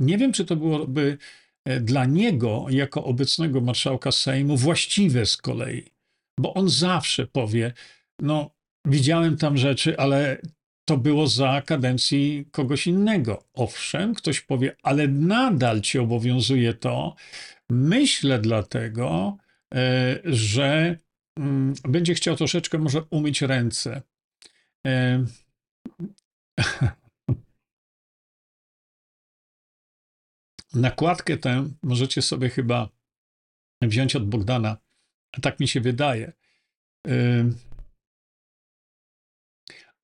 nie wiem, czy to byłoby e, dla niego, jako obecnego marszałka Sejmu, właściwe z kolei, bo on zawsze powie: No, widziałem tam rzeczy, ale to było za kadencji kogoś innego. Owszem, ktoś powie, ale nadal ci obowiązuje to. Myślę dlatego, e, że mm, będzie chciał troszeczkę może umyć ręce. E, Nakładkę tę możecie sobie chyba wziąć od Bogdana. Tak mi się wydaje.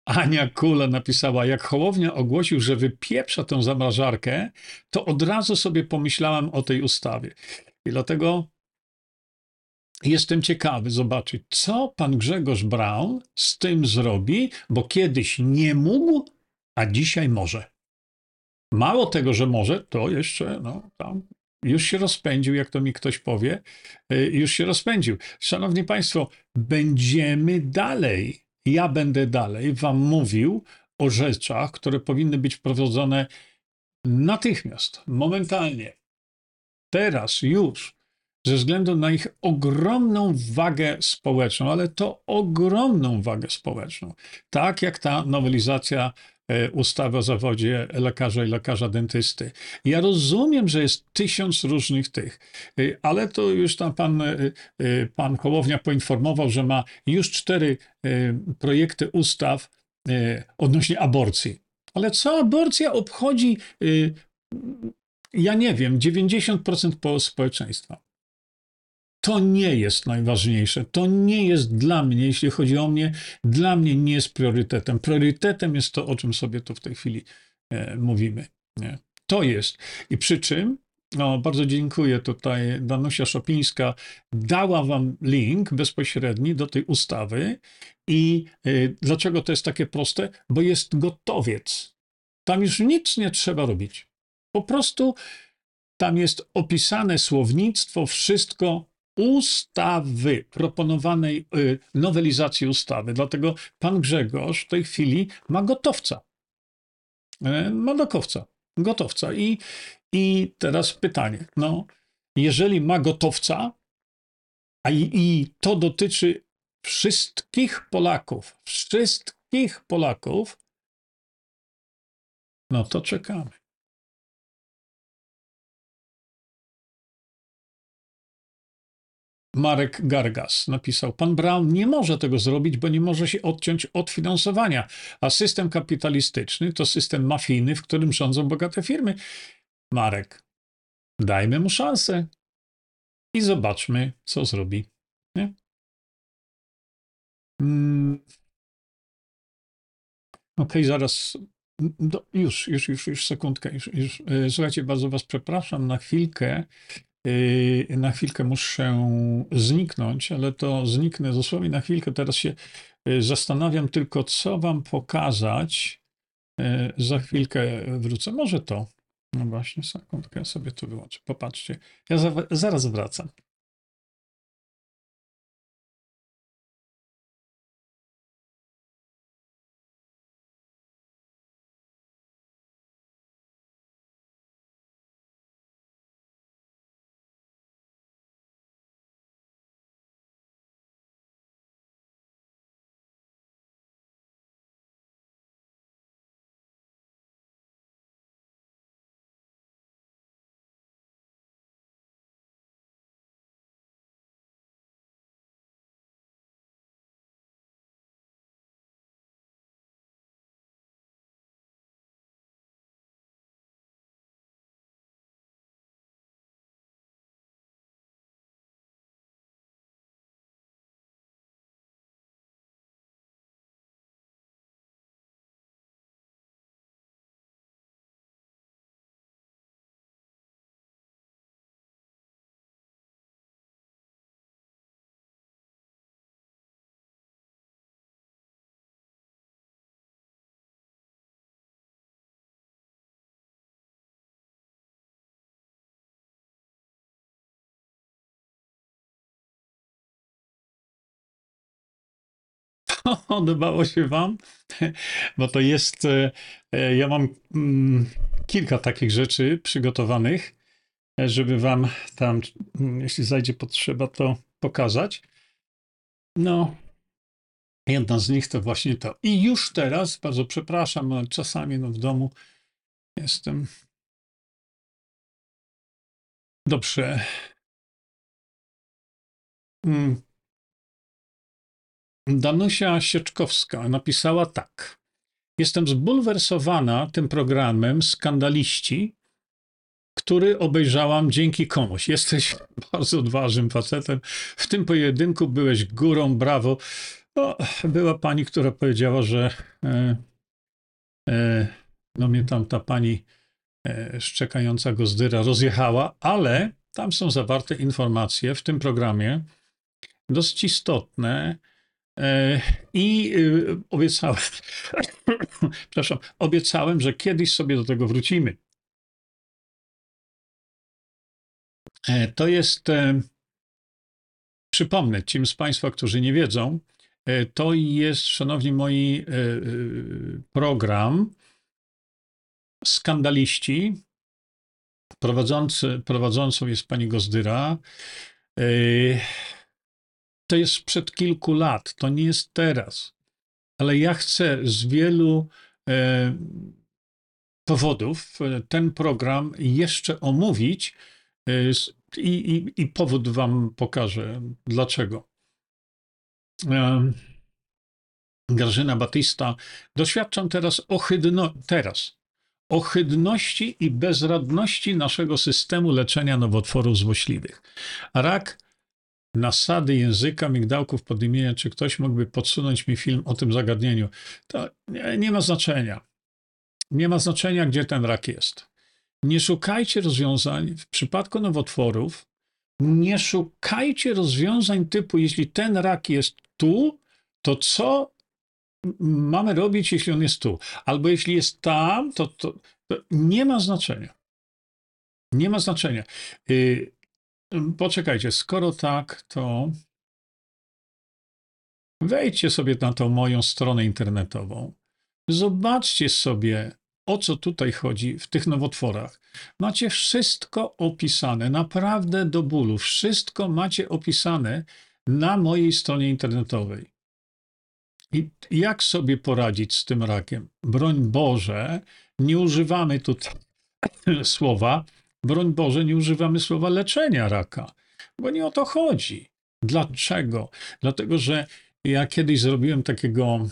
Ania Kula napisała, jak Hołownia ogłosił, że wypieprza tę zamrażarkę, to od razu sobie pomyślałem o tej ustawie. I dlatego jestem ciekawy zobaczyć, co pan Grzegorz Braun z tym zrobi, bo kiedyś nie mógł, a dzisiaj może. Mało tego, że może, to jeszcze no, tam już się rozpędził, jak to mi ktoś powie, y, już się rozpędził. Szanowni Państwo, będziemy dalej, ja będę dalej Wam mówił o rzeczach, które powinny być wprowadzone natychmiast, momentalnie, teraz, już, ze względu na ich ogromną wagę społeczną, ale to ogromną wagę społeczną. Tak jak ta nowelizacja ustawy o zawodzie lekarza i lekarza dentysty. Ja rozumiem, że jest tysiąc różnych tych, e, ale to już tam pan, e, e, pan Hołownia poinformował, że ma już cztery e, projekty ustaw e, odnośnie aborcji. Ale co aborcja obchodzi, e, ja nie wiem, 90% po- społeczeństwa. To nie jest najważniejsze. To nie jest dla mnie, jeśli chodzi o mnie, dla mnie nie jest priorytetem. Priorytetem jest to, o czym sobie tu w tej chwili e, mówimy. Nie? To jest. I przy czym, no, bardzo dziękuję tutaj, Danusia Szopińska dała wam link bezpośredni do tej ustawy. I e, dlaczego to jest takie proste? Bo jest gotowiec. Tam już nic nie trzeba robić. Po prostu tam jest opisane słownictwo, wszystko ustawy, proponowanej y, nowelizacji ustawy. Dlatego pan Grzegorz w tej chwili ma gotowca. E, Ma gotowca. Gotowca. I, I teraz pytanie. No, jeżeli ma gotowca, a i, i to dotyczy wszystkich Polaków, wszystkich Polaków, no to czekamy. Marek Gargas napisał: Pan Brown nie może tego zrobić, bo nie może się odciąć od finansowania, a system kapitalistyczny to system mafijny, w którym rządzą bogate firmy. Marek, dajmy mu szansę i zobaczmy, co zrobi. Nie? Mm. Okej, zaraz. Do, już, już, już, już, sekundkę. Już, już. E, Słuchajcie, bardzo Was przepraszam na chwilkę. Yy, na chwilkę muszę zniknąć, ale to zniknę dosłownie na chwilkę. Teraz się yy, zastanawiam tylko, co wam pokazać. Yy, Za chwilkę wrócę. Może to. No właśnie, sekundkę, ja sobie to wyłączę. Popatrzcie. Ja za, zaraz wracam. Podobało się Wam? Bo to jest. e, e, Ja mam mm, kilka takich rzeczy przygotowanych, e, żeby Wam tam, mm, jeśli zajdzie potrzeba, to pokazać. No, jedna z nich to właśnie to. I już teraz, bardzo przepraszam, ale czasami no, w domu jestem. Dobrze. Danusia Sieczkowska napisała tak. Jestem zbulwersowana tym programem Skandaliści, który obejrzałam dzięki komuś. Jesteś bardzo odważnym facetem. W tym pojedynku byłeś górą, brawo. No, była pani, która powiedziała, że e, e, no mnie tam ta pani e, szczekająca gozdyra rozjechała, ale tam są zawarte informacje w tym programie, dość istotne, I y, obiecałem, przepraszam, obiecałem, że kiedyś sobie do tego wrócimy. E, To jest, e, przypomnę tym z Państwa, którzy nie wiedzą, e, to jest, szanowni moi, e, e, program Skandaliści. Prowadzący, prowadzącą jest pani Gozdyra. To jest sprzed kilku lat, to nie jest teraz. Ale ja chcę z wielu e, powodów e, ten program jeszcze omówić e, i, i, i powód wam pokażę, dlaczego. E, Grażyna Batista, doświadczam teraz ohydno, teraz ohydności i bezradności naszego systemu leczenia nowotworów złośliwych. Rak nasady języka, migdałków, podimienia, czy ktoś mógłby podsunąć mi film o tym zagadnieniu, to nie, nie ma znaczenia. Nie ma znaczenia, gdzie ten rak jest. Nie szukajcie rozwiązań w przypadku nowotworów. Nie szukajcie rozwiązań typu, jeśli ten rak jest tu, to co mamy robić, jeśli on jest tu? Albo jeśli jest tam, to, to, to nie ma znaczenia. Nie ma znaczenia. Y, Poczekajcie, skoro tak, to wejdźcie sobie na tą moją stronę internetową. Zobaczcie sobie, o co tutaj chodzi w tych nowotworach. Macie wszystko opisane, naprawdę do bólu. Wszystko macie opisane na mojej stronie internetowej. I jak sobie poradzić z tym rakiem? Broń Boże, nie używamy tutaj słowa broń Boże, nie używamy słowa leczenia raka, bo nie o to chodzi. Dlaczego? Dlatego, że ja kiedyś zrobiłem takiego.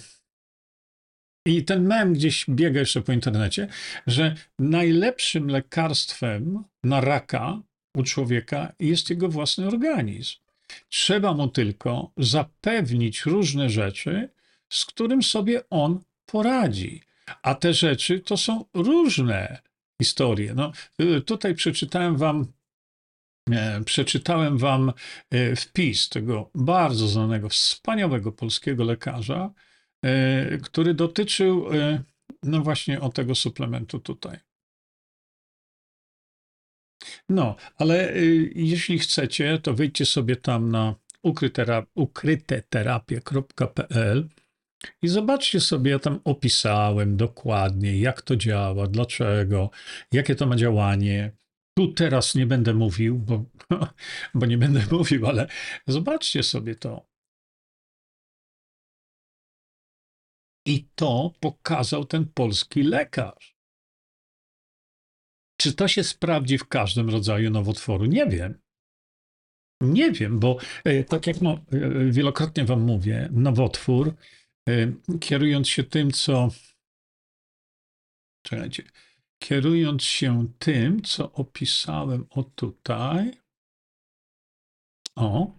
I ten mem gdzieś biega jeszcze po internecie, że najlepszym lekarstwem na raka u człowieka jest jego własny organizm. Trzeba mu tylko zapewnić różne rzeczy, z którym sobie on poradzi. A te rzeczy to są różne historie. No, y, tutaj przeczytałem wam, e, przeczytałem wam e, wpis tego bardzo znanego, wspaniałego polskiego lekarza, e, który dotyczył no właśnie o tego suplementu tutaj. No, ale y, jeśli chcecie, to wejdźcie sobie tam na ukrytera- ukryteterapie.pl i zobaczcie sobie, ja tam opisałem dokładnie, jak to działa, dlaczego, jakie to ma działanie. Tu teraz nie będę mówił, bo, bo nie będę mówił, ale zobaczcie sobie to. I to pokazał ten polski lekarz. Czy to się sprawdzi w każdym rodzaju nowotworu? Nie wiem. Nie wiem, bo e, tak jak no, wielokrotnie Wam mówię, nowotwór, kierując się tym, co. Czekajcie. Kierując się tym, co opisałem o tutaj. O,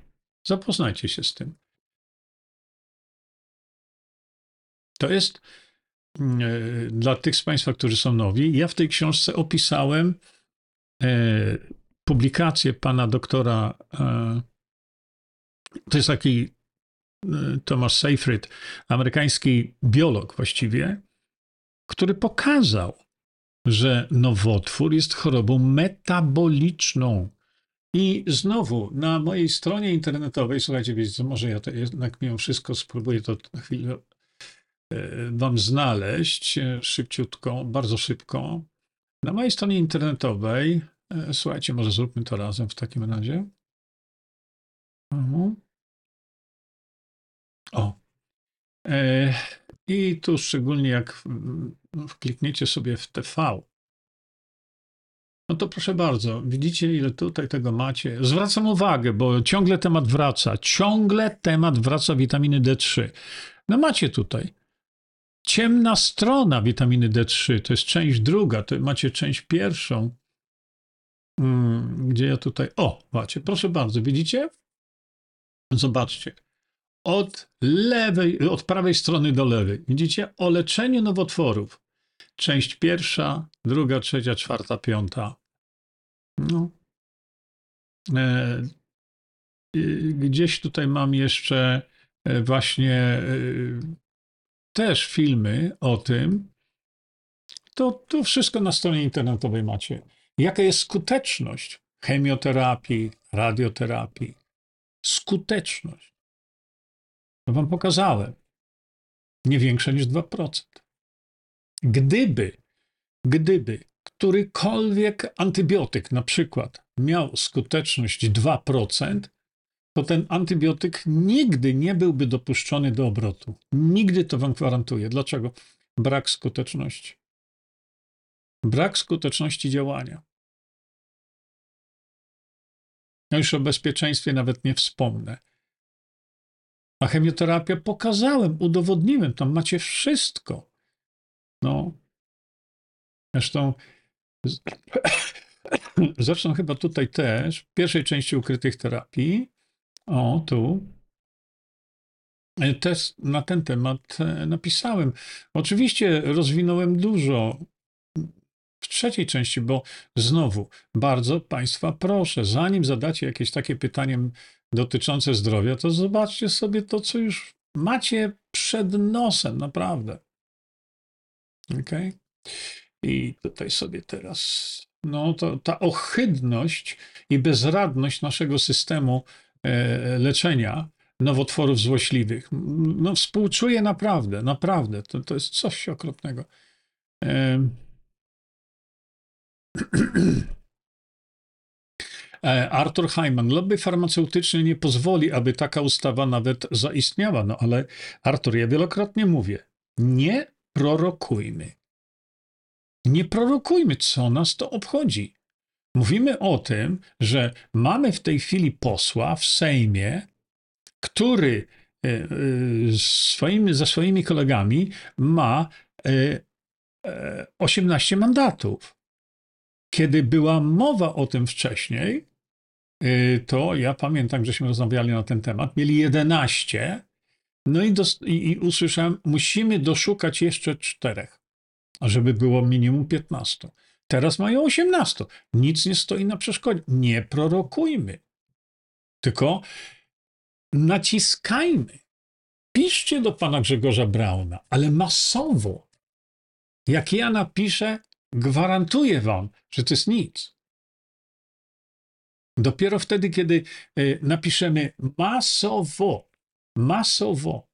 zapoznajcie się z tym. To jest mm, e, dla tych z Państwa, którzy są nowi. Ja w tej książce opisałem e, publikację pana doktora. To jest taki Thomas Seyfried, amerykański biolog właściwie, który pokazał, że nowotwór jest chorobą metaboliczną. I znowu na mojej stronie internetowej, słuchajcie, wiecie co, może ja to jednak mimo wszystko spróbuję to chwilę e, wam znaleźć e, szybciutko, bardzo szybko. Na mojej stronie internetowej, e, słuchajcie, może zróbmy to razem w takim razie. Mhm. O. E, I tu szczególnie jak klikniecie sobie w TV, no to proszę bardzo, widzicie ile tutaj tego macie. Zwracam uwagę, bo ciągle temat wraca, ciągle temat wraca witaminy D3. No macie tutaj. Ciemna strona witaminy D3, to jest część druga, to macie część pierwszą. Mm, gdzie ja tutaj. O, macie, proszę bardzo, widzicie? Zobaczcie. Od lewej, od prawej strony do lewej. Widzicie? O leczeniu nowotworów. Część pierwsza, druga, trzecia, czwarta, piąta. No. E, y, gdzieś tutaj mam jeszcze e, właśnie y, też filmy o tym. To, to wszystko na stronie internetowej macie. Jaka jest skuteczność chemioterapii, radioterapii? Skuteczność. To wam pokazałem. Nie większa niż 2%. Gdyby, gdyby którykolwiek antybiotyk na przykład miał skuteczność 2%, to ten antybiotyk nigdy nie byłby dopuszczony do obrotu. Nigdy to wam gwarantuję. Dlaczego? Brak skuteczności. Brak skuteczności działania. Ja już o bezpieczeństwie nawet nie wspomnę. A chemioterapia pokazałem, udowodniłem, tam macie wszystko. No. Zresztą, zresztą chyba tutaj też, w pierwszej części ukrytych terapii, o, tu, e, też na ten temat e, napisałem. Oczywiście rozwinąłem dużo w trzeciej części, bo znowu bardzo Państwa proszę, zanim zadacie jakieś takie pytanie dotyczące zdrowia, to zobaczcie sobie to, co już macie przed nosem, naprawdę. Okej? I tutaj sobie teraz, no to ta ohydność i bezradność naszego systemu e, leczenia nowotworów złośliwych, no współczuję naprawdę, naprawdę, to, to jest coś okropnego. E, Arthur Hyman, lobby farmaceutyczne nie pozwoli, aby taka ustawa nawet zaistniała. No ale Artur, ja wielokrotnie mówię, nie prorokujmy. Nie prorokujmy, co nas to obchodzi. Mówimy o tym, że mamy w tej chwili posła w Sejmie, który e, e, swoimi, ze swoimi kolegami ma e, e, 18 mandatów. Kiedy była mowa o tym wcześniej, to ja pamiętam, żeśmy rozmawiali na ten temat, mieli 11, no i, dos- i, i usłyszałem, musimy doszukać jeszcze czterech, żeby było minimum 15. Teraz mają 18. Nic nie stoi na przeszkodzie. Nie prorokujmy, tylko naciskajmy. Piszcie do pana Grzegorza Brauna, ale masowo. Jak ja napiszę, gwarantuję wam, że to jest nic. Dopiero wtedy, kiedy y, napiszemy masowo, masowo,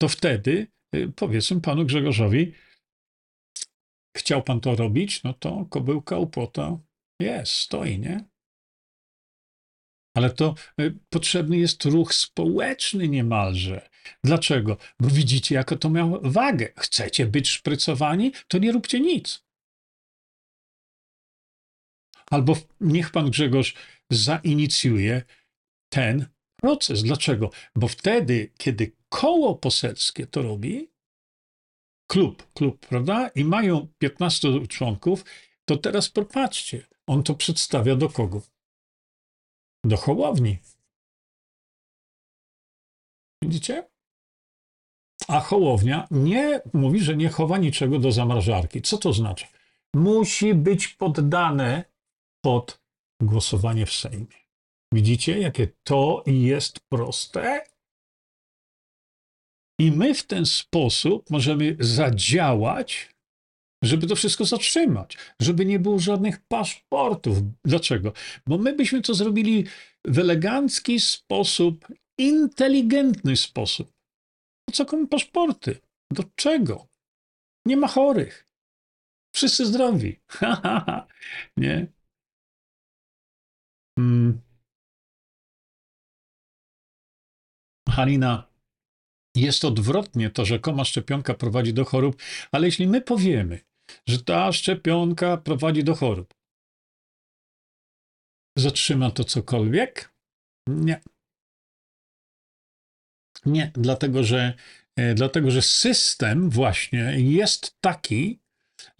to wtedy y, powiedzmy panu Grzegorzowi, chciał pan to robić, no to kobyłka u płota jest, stoi, nie? Ale to y, potrzebny jest ruch społeczny niemalże. Dlaczego? Bo widzicie, jaką to miało wagę. Chcecie być szprycowani, to nie róbcie nic. Albo niech pan Grzegorz zainicjuje ten proces. Dlaczego? Bo wtedy, kiedy koło poselskie to robi, klub, klub, prawda? I mają 15 członków, to teraz popatrzcie, on to przedstawia do kogo? Do Hołowni. Widzicie? A Hołownia nie mówi, że nie chowa niczego do zamrażarki. Co to znaczy? Musi być poddane pod głosowanie w Sejmie. Widzicie, jakie to jest proste? I my w ten sposób możemy zadziałać żeby to wszystko zatrzymać, żeby nie było żadnych paszportów. Dlaczego? Bo my byśmy to zrobili w elegancki sposób, inteligentny sposób. Po co komu paszporty? Do czego? Nie ma chorych. Wszyscy zdrowi. Nie? Mm. Halina, jest odwrotnie, to rzekoma szczepionka prowadzi do chorób, ale jeśli my powiemy, że ta szczepionka prowadzi do chorób, zatrzyma to cokolwiek? Nie. Nie, dlatego że, e, dlatego że system właśnie jest taki,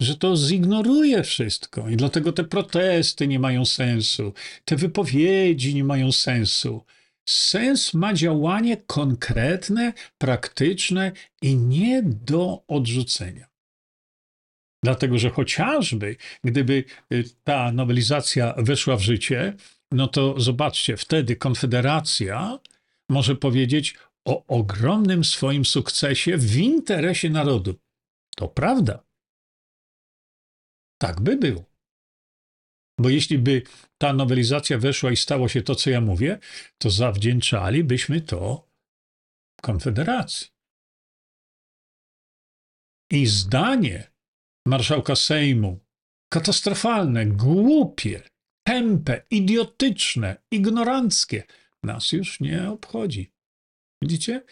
że to zignoruje wszystko i dlatego te protesty nie mają sensu, te wypowiedzi nie mają sensu. Sens ma działanie konkretne, praktyczne i nie do odrzucenia. Dlatego, że chociażby gdyby y, ta nowelizacja weszła w życie, no to zobaczcie, wtedy Konfederacja może powiedzieć o ogromnym swoim sukcesie w interesie narodu. To prawda. Tak by było. Bo jeśli by ta nowelizacja weszła i stało się to, co ja mówię, to zawdzięczalibyśmy to Konfederacji. I zdanie marszałka Sejmu katastrofalne, głupie, tępe, idiotyczne, ignoranckie nas już nie obchodzi. Widzicie?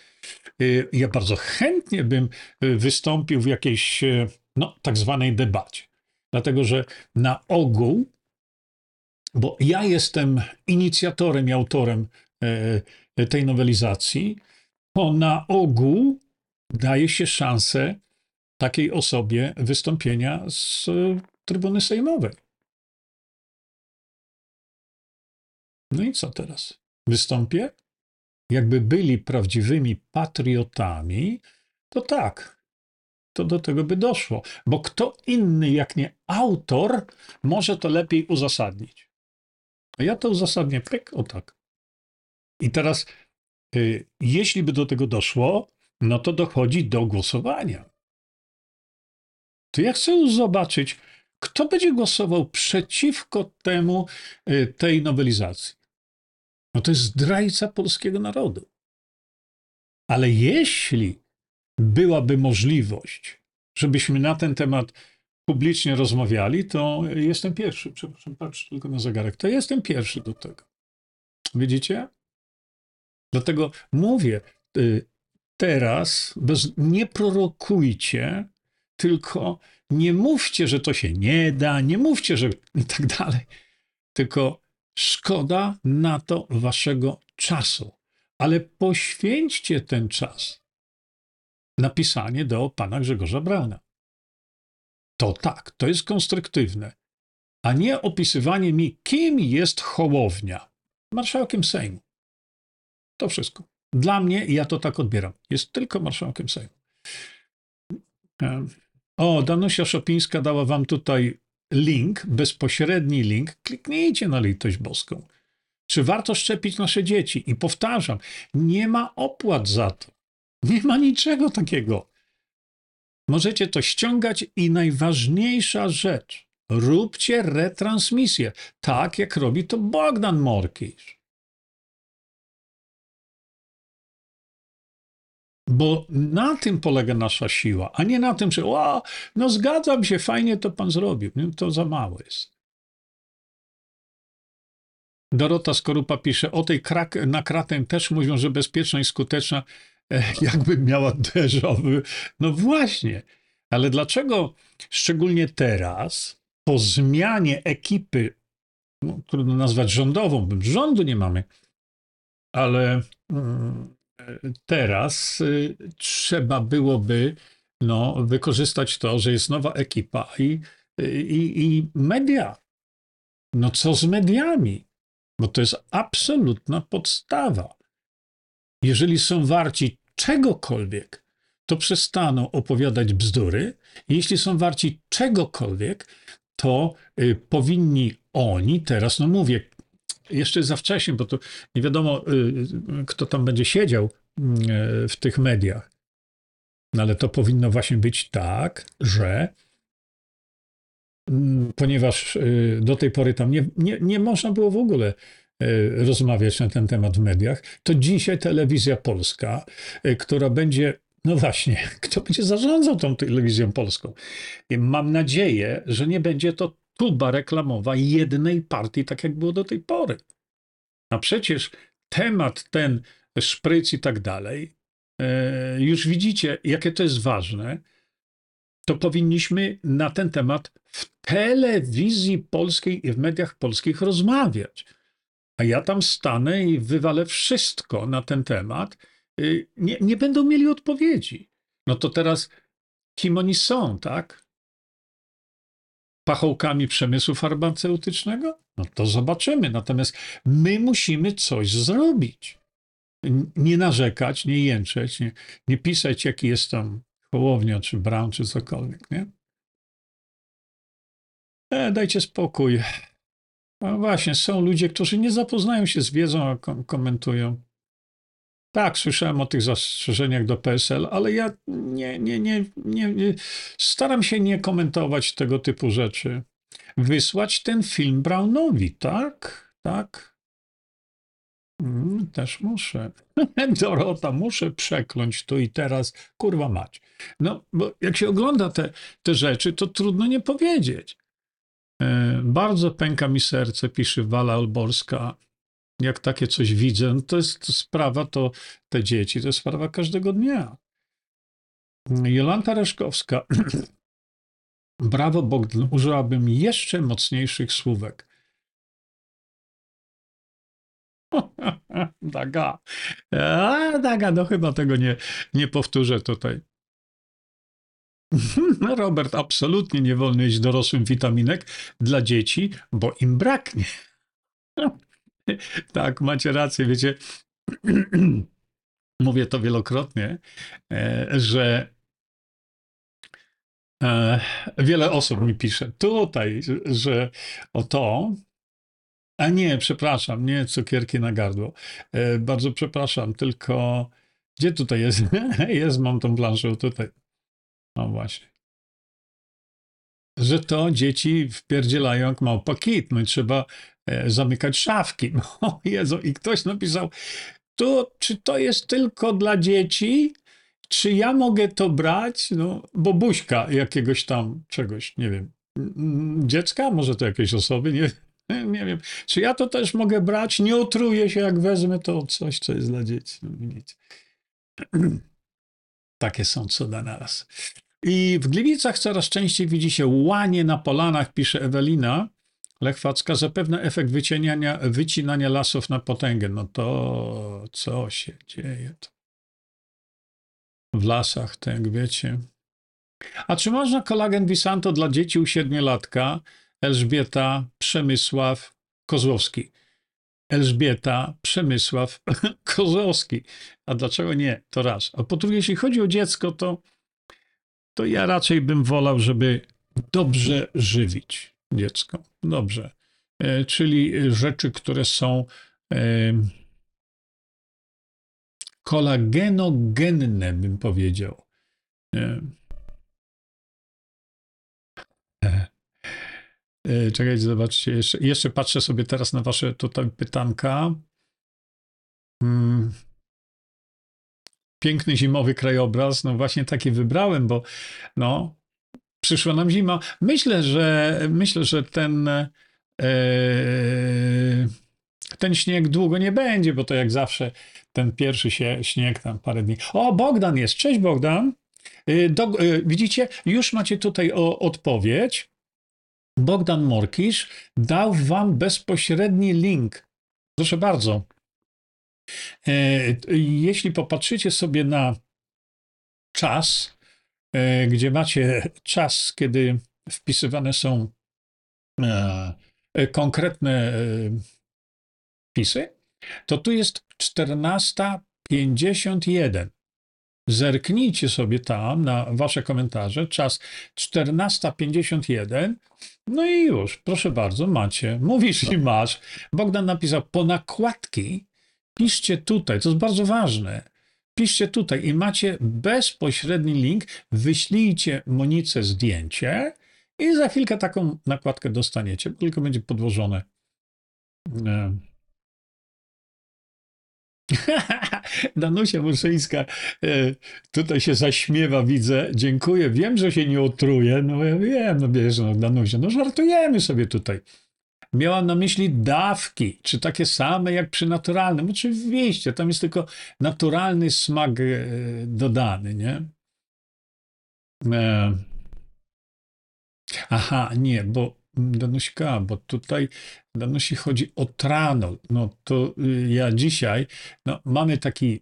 Y, Ja bardzo chętnie bym y, wystąpił w jakiejś, y, no, tak zwanej debacie. Dlatego, że na ogół, bo ja jestem inicjatorem i autorem e, tej nowelizacji, to na ogół daje się szansę takiej osobie wystąpienia z trybuny sejmowej. No i co teraz? Wystąpię? Jakby byli prawdziwymi patriotami, to tak, to do tego by doszło. Bo kto inny, jak nie autor, może to lepiej uzasadnić. A ja to uzasadnię, pyk, o tak. I teraz, y, jeśli by do tego doszło, no to dochodzi do głosowania. To ja chcę zobaczyć, kto będzie głosował przeciwko temu, y, tej nowelizacji. No to jest zdrajca polskiego narodu. Ale jeśli byłaby możliwość, żebyśmy na ten temat publicznie rozmawiali, to jestem pierwszy. Przepraszam, patrzę tylko na zegarek. To jestem pierwszy do tego. Widzicie? Dlatego mówię y, teraz, bez, nie prorokujcie, tylko nie mówcie, że to się nie da, nie mówcie, że i tak dalej. Tylko szkoda na to waszego czasu. Ale poświęćcie ten czas napisanie do pana Grzegorza Brauna. To tak, to jest konstruktywne, a nie opisywanie mi, kim jest Hołownia. Marszałkiem Sejmu. To wszystko. Dla mnie, ja to tak odbieram, jest tylko marszałkiem Sejmu. O, Danusia Szopińska dała wam tutaj link, bezpośredni link. Kliknijcie na litość boską. Czy warto szczepić nasze dzieci? I powtarzam, nie ma opłat za to. Nie ma niczego takiego. Możecie to ściągać i najważniejsza rzecz, róbcie retransmisję, tak jak robi to Bogdan Morkisz. Bo na tym polega nasza siła, a nie na tym, że o, no zgadzam się, fajnie to pan zrobił. To za mało jest. Dorota Skorupa pisze, o tej krak, na kratę też mówią, że bezpieczna i skuteczna, jakby miała déjà. No właśnie, ale dlaczego szczególnie teraz, po zmianie ekipy, no, trudno nazwać rządową, bo rządu nie mamy, ale mm, teraz y, trzeba byłoby no, wykorzystać to, że jest nowa ekipa i, i, i media. No co z mediami? Bo to jest absolutna podstawa. Jeżeli są warci czegokolwiek, to przestaną opowiadać bzdury. Jeśli są warci czegokolwiek, to y, powinni oni teraz, no mówię, jeszcze za wcześnie, bo to nie wiadomo, y, kto tam będzie siedział y, w tych mediach. No ale to powinno właśnie być tak, że mm, ponieważ y, do tej pory tam nie, nie, nie można było w ogóle y, rozmawiać na ten temat w mediach, to dzisiaj telewizja polska, y, która będzie, no właśnie, kto będzie zarządzał tą telewizją polską? Mam nadzieję, że nie będzie to tuba reklamowa jednej partii, tak jak było do tej pory. A przecież temat ten, szpryc i tak dalej, e, już widzicie, jakie to jest ważne, to powinniśmy na ten temat w telewizji polskiej i w mediach polskich rozmawiać. A ja tam stanę i wywalę wszystko na ten temat. Y, Nie, nie będą mieli odpowiedzi. No to teraz kim oni są, tak? Pachołkami przemysłu farmaceutycznego? No to zobaczymy. Natomiast my musimy coś zrobić. Nie narzekać, nie jęczeć, nie, nie pisać, jaki jest tam Hołownia, czy Brown, czy cokolwiek, nie? E, dajcie spokój. No właśnie, są ludzie, którzy nie zapoznają się z wiedzą, a kom- komentują. Tak, słyszałem o tych zastrzeżeniach do PSL, ale ja nie, nie, nie, nie, nie staram się nie komentować tego typu rzeczy. Wysłać ten film Brownowi, tak? Tak. Mm, też muszę. Dorota, muszę przekląć tu i teraz, kurwa mać. No, bo jak się ogląda te, te rzeczy, to trudno nie powiedzieć. E, bardzo pęka mi serce, pisze Wala Olborska. Jak takie coś widzę, no to jest sprawa, to te dzieci, to jest sprawa każdego dnia. Jolanta Reszkowska. Brawo Bogdan, użyłabym jeszcze mocniejszych słówek. Daga. A, Daga, no chyba tego nie, nie powtórzę tutaj. Robert, absolutnie nie wolno jeść dorosłym witaminek dla dzieci, bo im braknie. tak, macie rację, wiecie. Mówię to wielokrotnie, e, że e, wiele osób mi pisze tutaj, że o to, a nie, przepraszam, nie cukierki na gardło. E, bardzo przepraszam, tylko gdzie tutaj jest? jest, mam tą planszę tutaj. No właśnie. Że to dzieci wpierdzielają jak małpa kit. No i trzeba e, zamykać szafki. No Jezu, i ktoś napisał, to, czy to jest tylko dla dzieci? Czy ja mogę to brać? No, bo buźka jakiegoś tam czegoś, nie wiem, mm, dziecka, może to jakieś osoby, nie, nie wiem. Czy ja to też mogę brać? Nie otruję się, jak wezmę to coś, co jest dla dzieci. No. Takie są cuda naraz. I w Gliwicach coraz częściej widzi się łanie na polanach, pisze Ewelina Lechwacka. Zapewne efekt wycieniania, wycinania lasów na potęgę. No to co się dzieje w lasach, tak wiecie. A czy można kolagen Visanto dla dzieci u siedmiolatka? Elżbieta Przemysław Kozłowski. Elżbieta Przemysław Kozłowski. A dlaczego nie? To raz. A po drugie, jeśli chodzi o dziecko, to, to ja raczej bym wolał, żeby dobrze żywić dziecko. Dobrze. E, czyli rzeczy, które są e, kolagenogenne, bym powiedział. E, Czekajcie, zobaczcie, jeszcze, jeszcze patrzę sobie teraz na wasze tutaj pytanka. Mm. Piękny zimowy krajobraz, no właśnie taki wybrałem, bo no, przyszła nam zima. Myślę, że myślę, że ten e, ten śnieg długo nie będzie, bo to jak zawsze ten pierwszy się, śnieg tam parę dni. O, Bogdan jest. Cześć Bogdan. Y, Do, y, widzicie, już macie tutaj o, odpowiedź. Bogdan Morkisz dał wam bezpośredni link. Proszę bardzo. E, Jeśli popatrzycie sobie na czas, e, gdzie macie czas, kiedy wpisywane są e, konkretne wpisy, to tu jest 14.51. Zerknijcie sobie tam na wasze komentarze, czas 14.51. No i już, proszę bardzo, macie. Mówisz i masz. Bogdan napisał, po nakładki piszcie tutaj, to jest bardzo ważne. Piszcie tutaj i macie bezpośredni link, wyślijcie Monice zdjęcie I za chwilkę taką nakładkę dostaniecie, tylko będzie podłożone. E. Danusia Murszyńska e, tutaj się zaśmiewa, widzę. Dziękuję. Wiem, że się nie otruje. No ja wiem, no wiesz, no Danusia, no żartujemy sobie tutaj. Miałam na myśli dawki, czy takie same jak przy naturalnym. Oczywiście, tam jest tylko naturalny smak e, dodany, nie? E, aha, nie, bo Danuśka, bo tutaj Danusi chodzi o tranol. No to y, ja dzisiaj, no mamy taki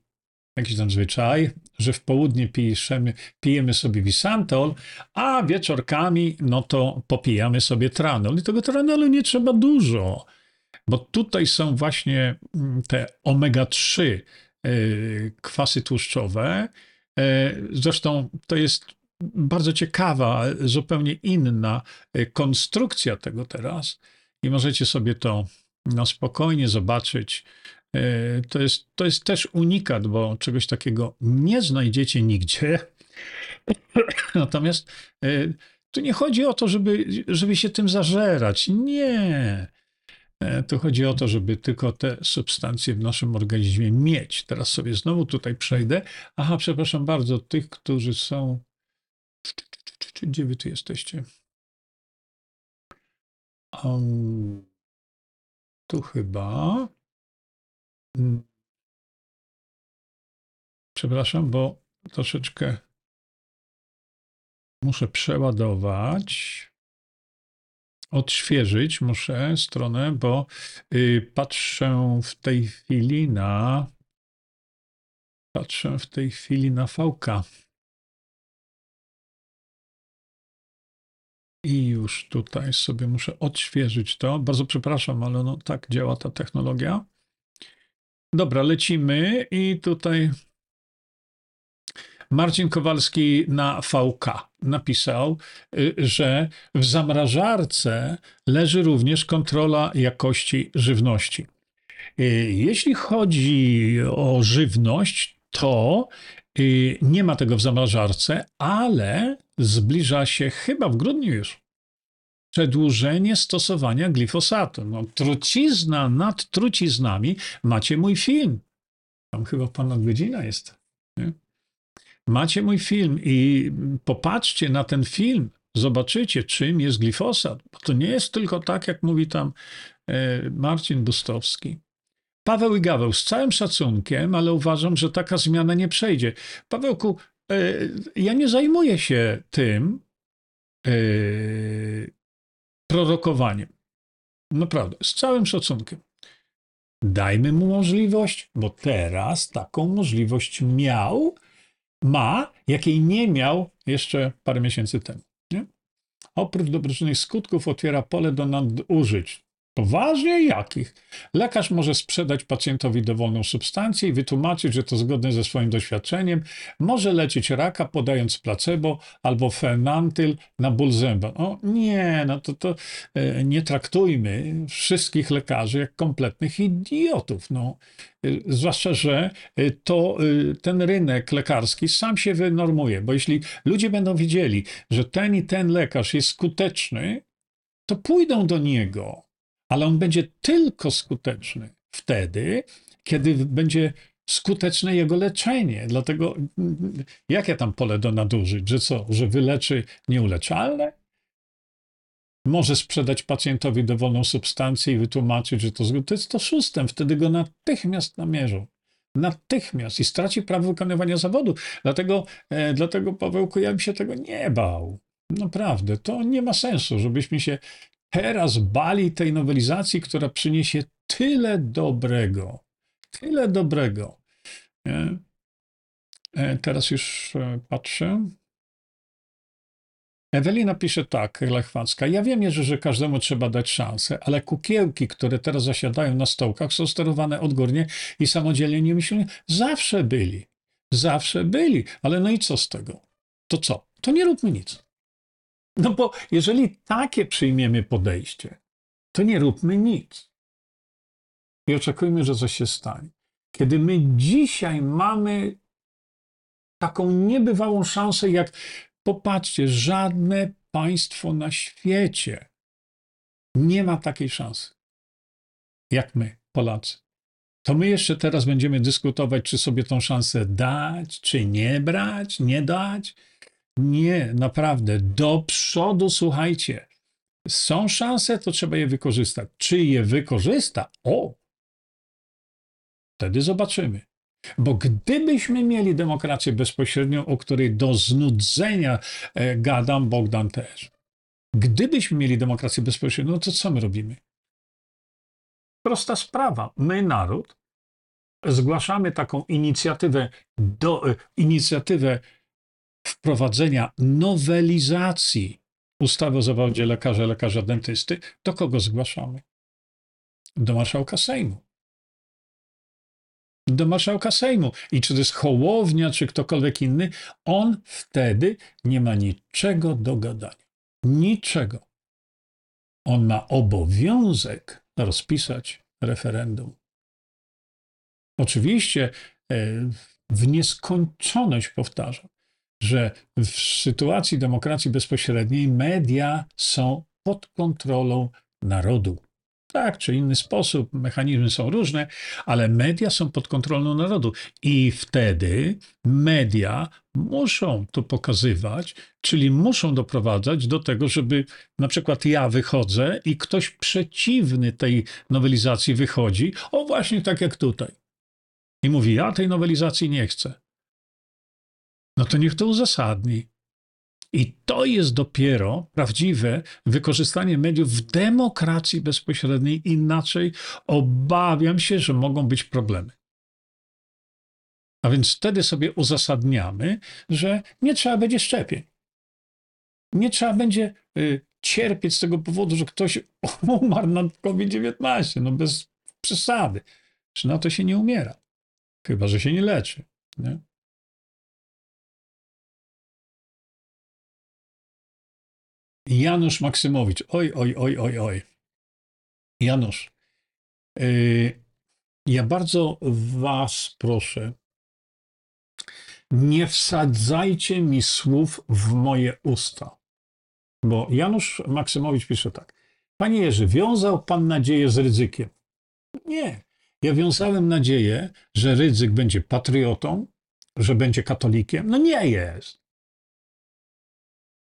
jakiś tam zwyczaj, że w południe piszemy, pijemy sobie wisantol, a wieczorkami no to popijamy sobie tranol. I tego tranolu nie trzeba dużo, bo tutaj są właśnie mm, te omega-3 y, kwasy tłuszczowe. Y, Zresztą to jest bardzo ciekawa, zupełnie inna y, konstrukcja tego teraz i możecie sobie to no, spokojnie zobaczyć. Y, To jest, to jest też unikat, bo czegoś takiego nie znajdziecie nigdzie. Natomiast y, tu nie chodzi o to, żeby, żeby się tym zażerać. Nie. E, Tu chodzi o to, żeby tylko te substancje w naszym organizmie mieć. Teraz sobie znowu tutaj przejdę. Aha, przepraszam bardzo, tych, którzy są. Gdzie wy tu jesteście? Um, tu chyba. Mm. Przepraszam, bo troszeczkę muszę przeładować. Odświeżyć muszę stronę, bo y, patrzę w tej chwili na. Patrzę w tej chwili na VK. I już tutaj sobie muszę odświeżyć to. Bardzo przepraszam, ale no tak działa ta technologia. Dobra, lecimy i tutaj Marcin Kowalski na VK napisał, y, że w zamrażarce leży również kontrola jakości żywności. Y, Jeśli chodzi o żywność, to y, nie ma tego w zamrażarce, ale zbliża się chyba w grudniu już przedłużenie stosowania glifosatu. No, trucizna nad truciznami. Macie mój film. Tam chyba ponad godzina jest. Nie? Macie mój film i popatrzcie na ten film. Zobaczycie, czym jest glifosat. Bo to nie jest tylko tak, jak mówi tam e, Marcin Bustowski. Paweł i Gaweł, z całym szacunkiem, ale uważam, że taka zmiana nie przejdzie. Pawełku, e, ja nie zajmuję się tym e, prorokowaniem. Naprawdę, z całym szacunkiem. Dajmy mu możliwość, bo teraz taką możliwość miał, ma, jakiej nie miał jeszcze parę miesięcy temu. Nie? Oprócz dobroczynnych skutków otwiera pole do nadużyć. Poważnie jakich? Lekarz może sprzedać pacjentowi dowolną substancję i wytłumaczyć, że to zgodne ze swoim doświadczeniem. Może leczyć raka podając placebo albo fenantyl na ból zęba. O nie, no to, to e, nie traktujmy wszystkich lekarzy jak kompletnych idiotów. No. E, Zwłaszcza, że e, to ten rynek lekarski sam się wynormuje, bo jeśli ludzie będą wiedzieli, że ten i ten lekarz jest skuteczny, to pójdą do niego, ale on będzie tylko skuteczny wtedy, kiedy będzie skuteczne jego leczenie. Dlatego mm, jakie tam pole do nadużyć? Że co, że wyleczy nieuleczalne? Może sprzedać pacjentowi dowolną substancję i wytłumaczyć, że to. To jest to szóstem, wtedy go natychmiast namierzą. Natychmiast i straci prawo wykonywania zawodu. Dlatego, e, dlatego Pawełku, ja bym się tego nie bał. Naprawdę, to nie ma sensu, żebyśmy się teraz bali tej nowelizacji, która przyniesie tyle dobrego. Tyle dobrego. Nie? E, Teraz już e, patrzę. Ewelina pisze tak, Lechwacka. Ja wiem, Jerzy, że każdemu trzeba dać szansę, ale kukiełki, które teraz zasiadają na stołkach, są sterowane odgórnie i samodzielnie nie myślą. Zawsze byli. Zawsze byli. Ale no i co z tego? To co? To nie róbmy nic. No bo jeżeli takie przyjmiemy podejście, to nie róbmy nic. I oczekujmy, że coś się stanie. Kiedy my dzisiaj mamy taką niebywałą szansę, jak popatrzcie, żadne państwo na świecie nie ma takiej szansy jak my, Polacy. To my jeszcze teraz będziemy dyskutować, czy sobie tą szansę dać, czy nie brać, nie dać. Nie, naprawdę, do przodu słuchajcie. Są szanse, to trzeba je wykorzystać. Czy je wykorzysta? O! Wtedy zobaczymy. Bo gdybyśmy mieli demokrację bezpośrednią, o której do znudzenia e, gadam, Bogdan też. Gdybyśmy mieli demokrację bezpośrednią, to co my robimy? Prosta sprawa. My, naród, zgłaszamy taką inicjatywę, do, e, inicjatywę wprowadzenia nowelizacji ustawy o zawodzie lekarza, lekarza dentysty. Do kogo zgłaszamy? Do marszałka Sejmu do marszałka Sejmu. I czy to jest Hołownia, czy ktokolwiek inny, on wtedy nie ma niczego do gadania. Niczego. On ma obowiązek rozpisać referendum. Oczywiście e, w nieskończoność powtarzam, że w sytuacji demokracji bezpośredniej media są pod kontrolą narodu tak czy inny sposób, mechanizmy są różne, ale media są pod kontrolą narodu. I wtedy media muszą to pokazywać, czyli muszą doprowadzać do tego, żeby na przykład ja wychodzę i ktoś przeciwny tej nowelizacji wychodzi, o właśnie tak jak tutaj. I mówi: Ja tej nowelizacji nie chcę. No to niech to uzasadni. I to jest dopiero prawdziwe wykorzystanie mediów w demokracji bezpośredniej. Inaczej obawiam się, że mogą być problemy. A więc wtedy sobie uzasadniamy, że nie trzeba będzie szczepień. Nie trzeba będzie y, cierpieć z tego powodu, że ktoś umarł na COVID-19. No bez przesady. Czy na to się nie umiera? Chyba, że się nie leczy. Nie? Janusz Maksymowicz. Oj, oj, oj, oj, oj. Janusz, yy, ja bardzo Was proszę, nie wsadzajcie mi słów w moje usta. Bo Janusz Maksymowicz pisze tak. Panie Jerzy, wiązał Pan nadzieję z ryzykiem? Nie. Ja wiązałem nadzieję, że ryzyk będzie patriotą, że będzie katolikiem. No nie jest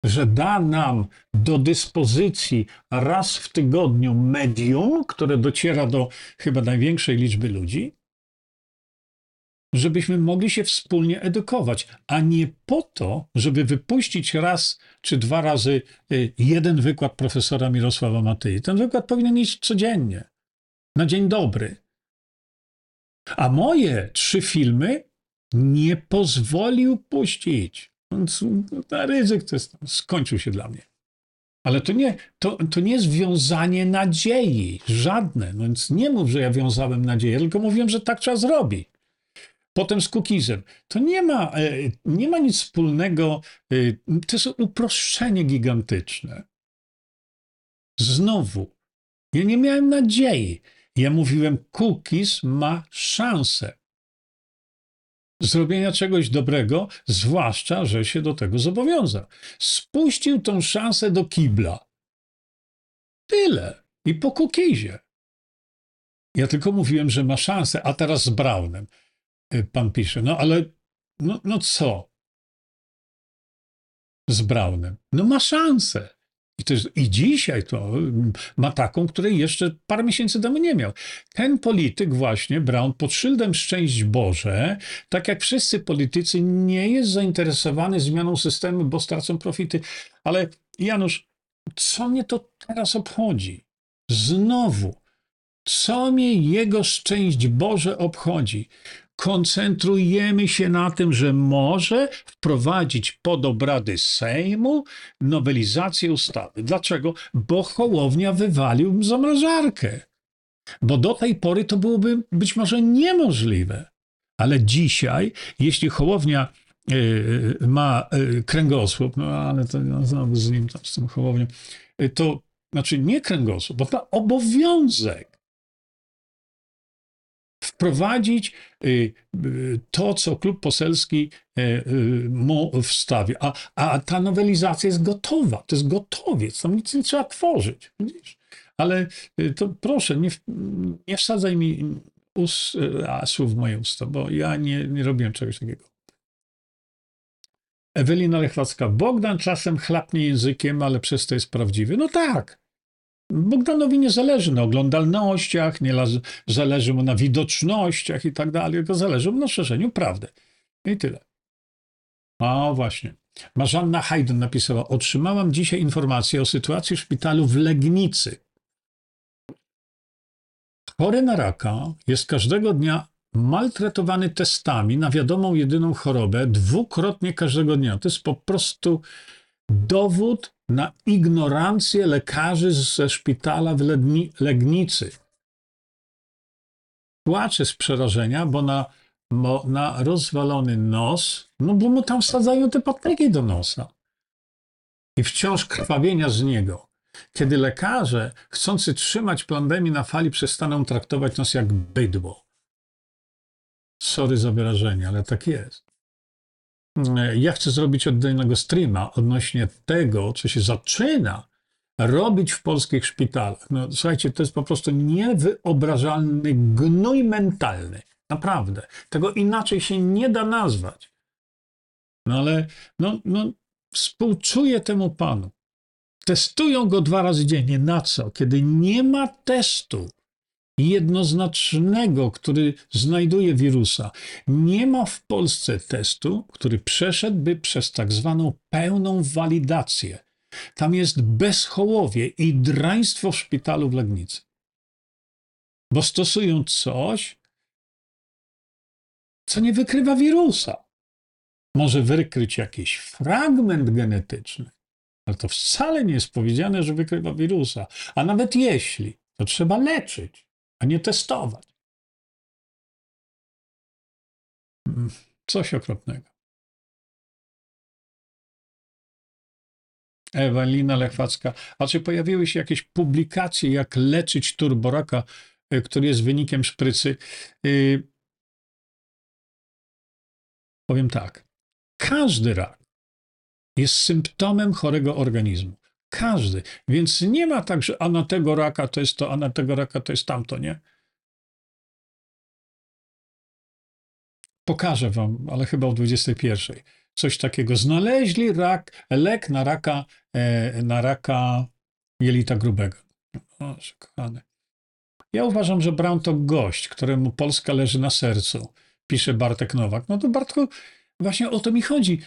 że da nam do dyspozycji raz w tygodniu medium, które dociera do chyba największej liczby ludzi, żebyśmy mogli się wspólnie edukować, a nie po to, żeby wypuścić raz czy dwa razy y, jeden wykład profesora Mirosława Matyi. Ten wykład powinien iść codziennie, na dzień dobry. A moje trzy filmy nie pozwolił puścić. Więc no, ryzyk to jest, skończył się dla mnie. Ale to nie, to, to nie jest wiązanie nadziei, żadne. No więc nie mów, że ja wiązałem nadzieję, tylko mówiłem, że tak trzeba zrobić. Potem z cookiesem. To nie ma, e, nie ma nic wspólnego, e, to jest uproszczenie gigantyczne. Znowu, ja nie miałem nadziei. Ja mówiłem, cookies ma szansę zrobienia czegoś dobrego, zwłaszcza, że się do tego zobowiązał. Spuścił tą szansę do kibla. Tyle. I po kukizie. Ja tylko mówiłem, że ma szansę, a teraz z Brownem. Y, pan pisze, no ale no, no co? Z Brownem. No ma szansę. I, to jest, I dzisiaj to mm, ma taką, której jeszcze parę miesięcy temu nie miał. Ten polityk właśnie, Brown, pod szyldem szczęść Boże, tak jak wszyscy politycy, nie jest zainteresowany zmianą systemu, bo stracą profity. Ale Janusz, co mnie to teraz obchodzi? Znowu, co mnie jego szczęść Boże obchodzi? Koncentrujemy się na tym, że może wprowadzić pod obrady Sejmu nowelizację ustawy. Dlaczego? Bo Hołownia wywalił zamrażarkę. Bo do tej pory to byłoby być może niemożliwe. Ale dzisiaj, jeśli Hołownia y, ma y, kręgosłup, no ale to no, znowu z nim, tam, z tym Hołownią, y, to znaczy nie kręgosłup, bo ma obowiązek wprowadzić y, y, to, co klub poselski y, mu wstawi. A, a ta nowelizacja jest gotowa, to jest gotowiec, tam nic nie trzeba tworzyć. Widzisz? Ale to proszę, nie, nie wsadzaj mi us, a, słów w moje usta, bo ja nie, nie robiłem czegoś takiego. Ewelina Lechwacka. Bogdan czasem chlapnie językiem, ale przez to jest prawdziwy. No tak. Bogdanowi nie zależy na oglądalnościach, nie zależy mu na widocznościach i tak dalej, tylko zależy mu na szerzeniu prawdy. I tyle. A właśnie. Marzanna Haydn napisała: Otrzymałam dzisiaj informację o sytuacji w szpitalu w Legnicy. Chory na raka jest każdego dnia maltretowany testami na wiadomą jedyną chorobę dwukrotnie każdego dnia. To jest po prostu dowód na ignorancję lekarzy ze szpitala w Legnicy. Płacze z przerażenia, bo na, bo na rozwalony nos, no bo mu tam wsadzają te patryki do nosa. I wciąż krwawienia z niego. Kiedy lekarze, chcący trzymać pandemię na fali, przestaną traktować nas jak bydło. Sorry za wyrażenie, ale tak jest. E, Ja chcę zrobić oddzielnego streama odnośnie tego, co się zaczyna robić w polskich szpitalach. No, słuchajcie, to jest po prostu niewyobrażalny gnój mentalny. Naprawdę. Tego inaczej się nie da nazwać. No ale no, no, współczuję temu panu. Testują go dwa razy dziennie. Na co? Kiedy nie ma testu jednoznacznego, który znajduje wirusa. Nie ma w Polsce testu, który przeszedłby przez tak zwaną pełną walidację. Tam jest bezchołowie i draństwo w szpitalu w Legnicy. Bo stosują coś, co nie wykrywa wirusa. Może wykryć jakiś fragment genetyczny, ale to wcale nie jest powiedziane, że wykrywa wirusa. A nawet jeśli, to trzeba leczyć, a nie testować. Mm, Coś okropnego. Ewelina Lechwacka. A czy pojawiły się jakieś publikacje, jak leczyć turboraka, y, który jest wynikiem szprycy? Y, Powiem tak. Każdy rak jest symptomem chorego organizmu. Każdy. Więc nie ma tak, że a na tego raka to jest to, a na tego raka to jest tamto, nie? Pokażę wam, ale chyba o 21. Coś takiego. Znaleźli rak, lek na raka, e, na raka jelita grubego. O, kochany. Ja uważam, że Brown to gość, któremu Polska leży na sercu, pisze Bartek Nowak. No to Bartku, właśnie o to mi chodzi.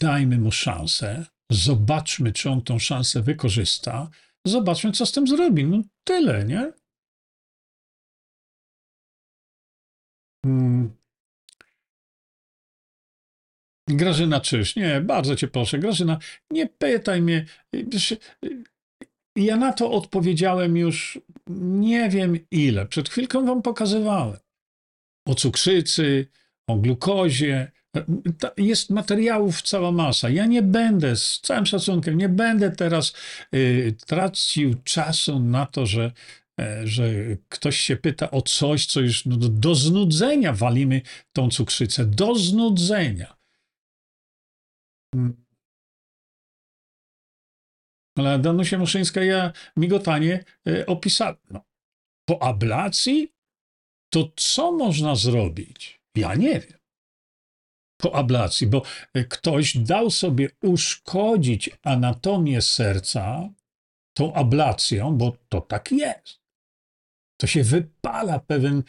Dajmy mu szansę, zobaczmy, czy on tą szansę wykorzysta, zobaczmy, co z tym zrobi. No tyle, nie? Hmm. Grażyna Czyż, nie, bardzo cię proszę, Grażyna, nie pytaj mnie. Ja na to odpowiedziałem już nie wiem ile. Przed chwilką wam pokazywałem. O cukrzycy, o glukozie. Jest materiałów cała masa. Ja nie będę, z całym szacunkiem, nie będę teraz y, tracił czasu na to, że, e, że ktoś się pyta o coś, co już no, do, do znudzenia walimy tą cukrzycę. Do znudzenia. Mm. Ale Danusia Muszyńska, ja migotanie e, opisałem. No, po ablacji to co można zrobić? Ja nie wiem. Po ablacji, bo e, ktoś dał sobie uszkodzić anatomię serca tą ablacją, bo to tak jest. To się wypala pewien,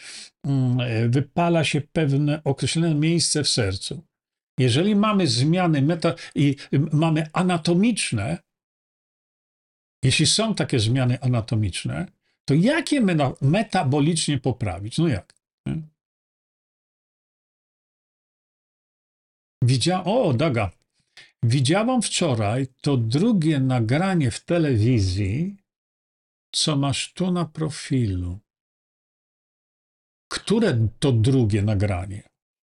mm, e, wypala się pewne określone miejsce w sercu. Jeżeli mamy zmiany meta i mamy anatomiczne, jeśli są takie zmiany anatomiczne, to jak je mena- metabolicznie poprawić? No jak? Widzia... O, Daga. Widziałam wczoraj to drugie nagranie w telewizji, co masz tu na profilu. Które to drugie nagranie?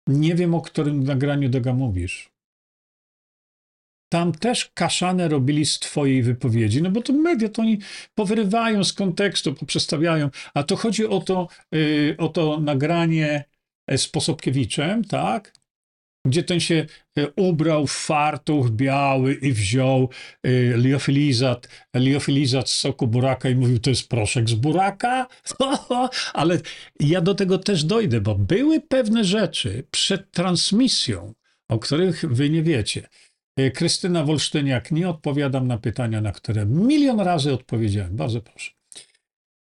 Nie wiem, o którym nagraniu Daga mówisz. tam też kaszanę robili z twojej wypowiedzi, no bo to media to oni powyrywają z kontekstu, poprzestawiają, a to chodzi o to, y, o to nagranie e, z Posobkiewiczem, tak? Gdzie ten się e, ubrał w fartuch biały i wziął y, liofilizat, liofilizat z soku buraka i mówił, to jest proszek z buraka? Ale ja do tego też dojdę, bo były pewne rzeczy przed transmisją, o których wy nie wiecie. E, Krystyna Wolsztyniak, nie odpowiadam na pytania, na które milion razy odpowiedziałem. Bardzo proszę.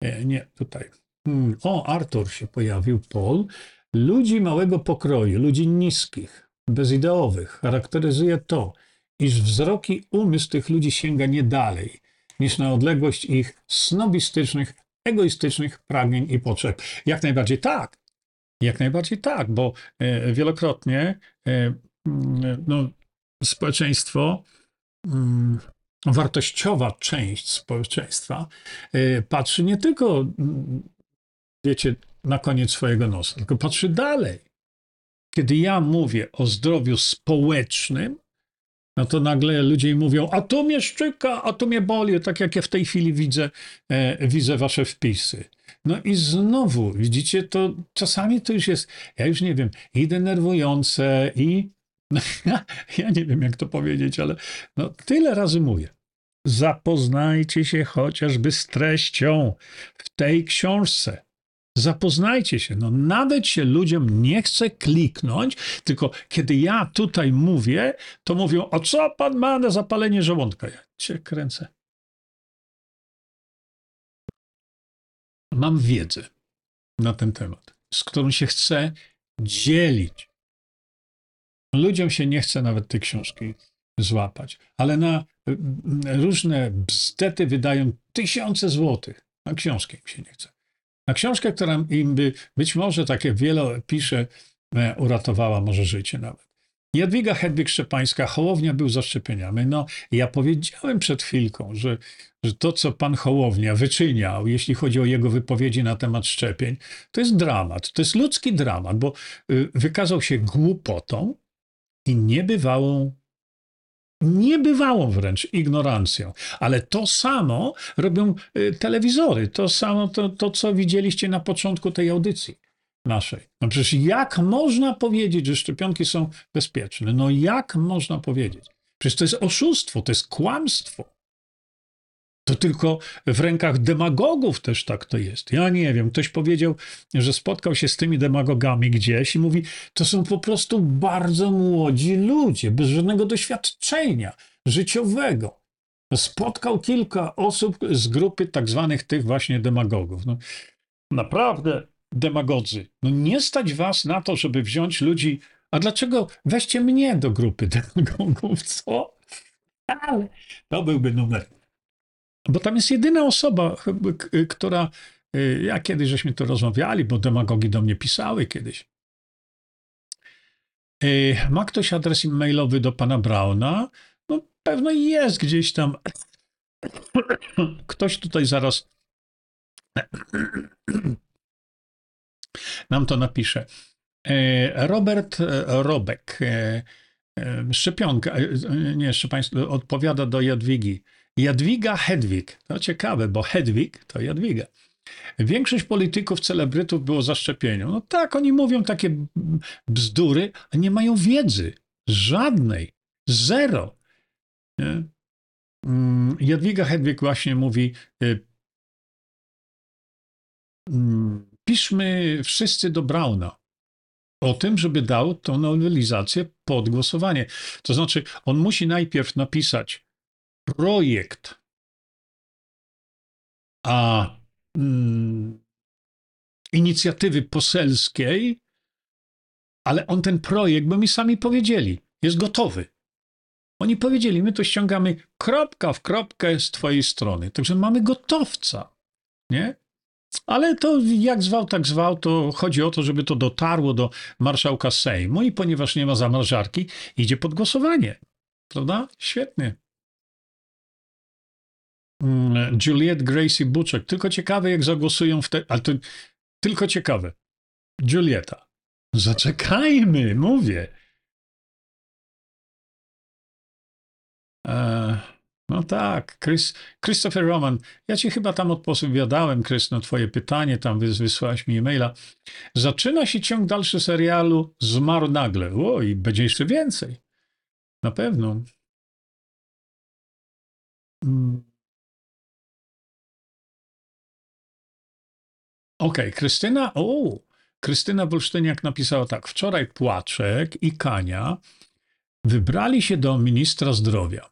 E, Nie, tutaj. Hmm, O, Artur się pojawił, Paul. Ludzi małego pokroju, ludzi niskich, bezideowych charakteryzuje to, iż wzrok i umysł tych ludzi sięga nie dalej niż na odległość ich snobistycznych, egoistycznych pragnień i potrzeb. Jak najbardziej tak. Jak najbardziej tak, bo e, wielokrotnie e, mm, no, społeczeństwo, mm, wartościowa część społeczeństwa e, patrzy nie tylko, mm, wiecie, na koniec swojego nosa, tylko patrzy dalej. Kiedy ja mówię o zdrowiu społecznym, no to nagle ludzie mówią, a to mnie szczyka, a to mnie boli, tak jak ja w tej chwili widzę, e, widzę wasze wpisy. No i znowu, widzicie, to czasami to już jest, ja już nie wiem, i denerwujące, i ja, ja nie wiem, jak to powiedzieć, ale no, tyle razy mówię. Zapoznajcie się chociażby z treścią w tej książce. Zapoznajcie się. No, nawet się ludziom nie chce kliknąć, tylko kiedy ja tutaj mówię, to mówią, o co pan ma na zapalenie żołądka? Ja cię kręcę. Mam wiedzę na ten temat, z którą się chcę dzielić. Ludziom się nie chce nawet tej książki złapać, ale na y, różne bzdety wydają tysiące złotych. Na książkę im się nie chce. Na książkę, która im by być może, tak jak wiele pisze, e, uratowała może życie nawet. Jadwiga Hedwig-Szczepańska, Hołownia był za szczepieniami. No, ja powiedziałem przed chwilką, że, że to, co pan Hołownia wyczyniał, jeśli chodzi o jego wypowiedzi na temat szczepień, to jest dramat. To jest ludzki dramat, bo y, wykazał się głupotą i niebywałą niebywałą wręcz ignorancją. Ale to samo robią y, telewizory, to samo to, to, co widzieliście na początku tej audycji naszej. No przecież jak można powiedzieć, że szczepionki są bezpieczne? No jak można powiedzieć? Przecież to jest oszustwo, to jest kłamstwo. To tylko w rękach demagogów też tak to jest. Ja nie wiem, ktoś powiedział, że spotkał się z tymi demagogami gdzieś i mówi, to są po prostu bardzo młodzi ludzie, bez żadnego doświadczenia życiowego. Spotkał kilka osób z grupy tak zwanych tych właśnie demagogów. No, naprawdę demagodzy. No nie stać was na to, żeby wziąć ludzi. A dlaczego weźcie mnie do grupy demagogów, co? Ale to byłby numer. Bo tam jest jedyna osoba, która. y, Ja kiedyś żeśmy to rozmawiali, bo demagogi do mnie pisały kiedyś. Y, Ma ktoś adres e-mailowy do pana Brauna? No pewno jest gdzieś tam. Ktoś tutaj zaraz nam to napisze. E, Robert Robek, szczepionka, nie, jeszcze państwo odpowiada do Jadwigi. Jadwiga Hedwig. To ciekawe, bo Hedwig to Jadwiga. Większość polityków, celebrytów było za szczepieniem. No tak, oni mówią takie bzdury, a nie mają wiedzy. Żadnej. Zero. Nie? Mm, Jadwiga Hedwig właśnie mówi, y, mm, piszmy wszyscy do Brauna o tym, żeby dał tą nowelizację pod głosowanie. To znaczy, on musi najpierw napisać projekt, a mm, inicjatywy poselskiej, ale on ten projekt, bo mi sami powiedzieli, jest gotowy. Oni powiedzieli, my to ściągamy kropka w kropkę z twojej strony. Także mamy gotowca, nie? Ale to jak zwał, tak zwał, to chodzi o to, żeby to dotarło do marszałka Sejmu i ponieważ nie ma zamrażarki, idzie pod głosowanie. Prawda? Świetnie. Mm, Juliette Gracie Buczek. Tylko ciekawe, jak zagłosują w te... Ale to tylko ciekawe. Julieta. Zaczekajmy, mówię. E, no tak, Chris, Christopher Roman, ja ci chyba tam odpowiadałem, Chris, na twoje pytanie, tam wys, wysłałeś mi e-maila. Zaczyna się ciąg dalszy serialu Zmarł nagle. O, i będzie jeszcze więcej. Na pewno. Mm. Okej, Krystyna, o, Krystyna Wolsztyniak napisała tak. Wczoraj Płaczek i Kania wybrali się do ministra zdrowia.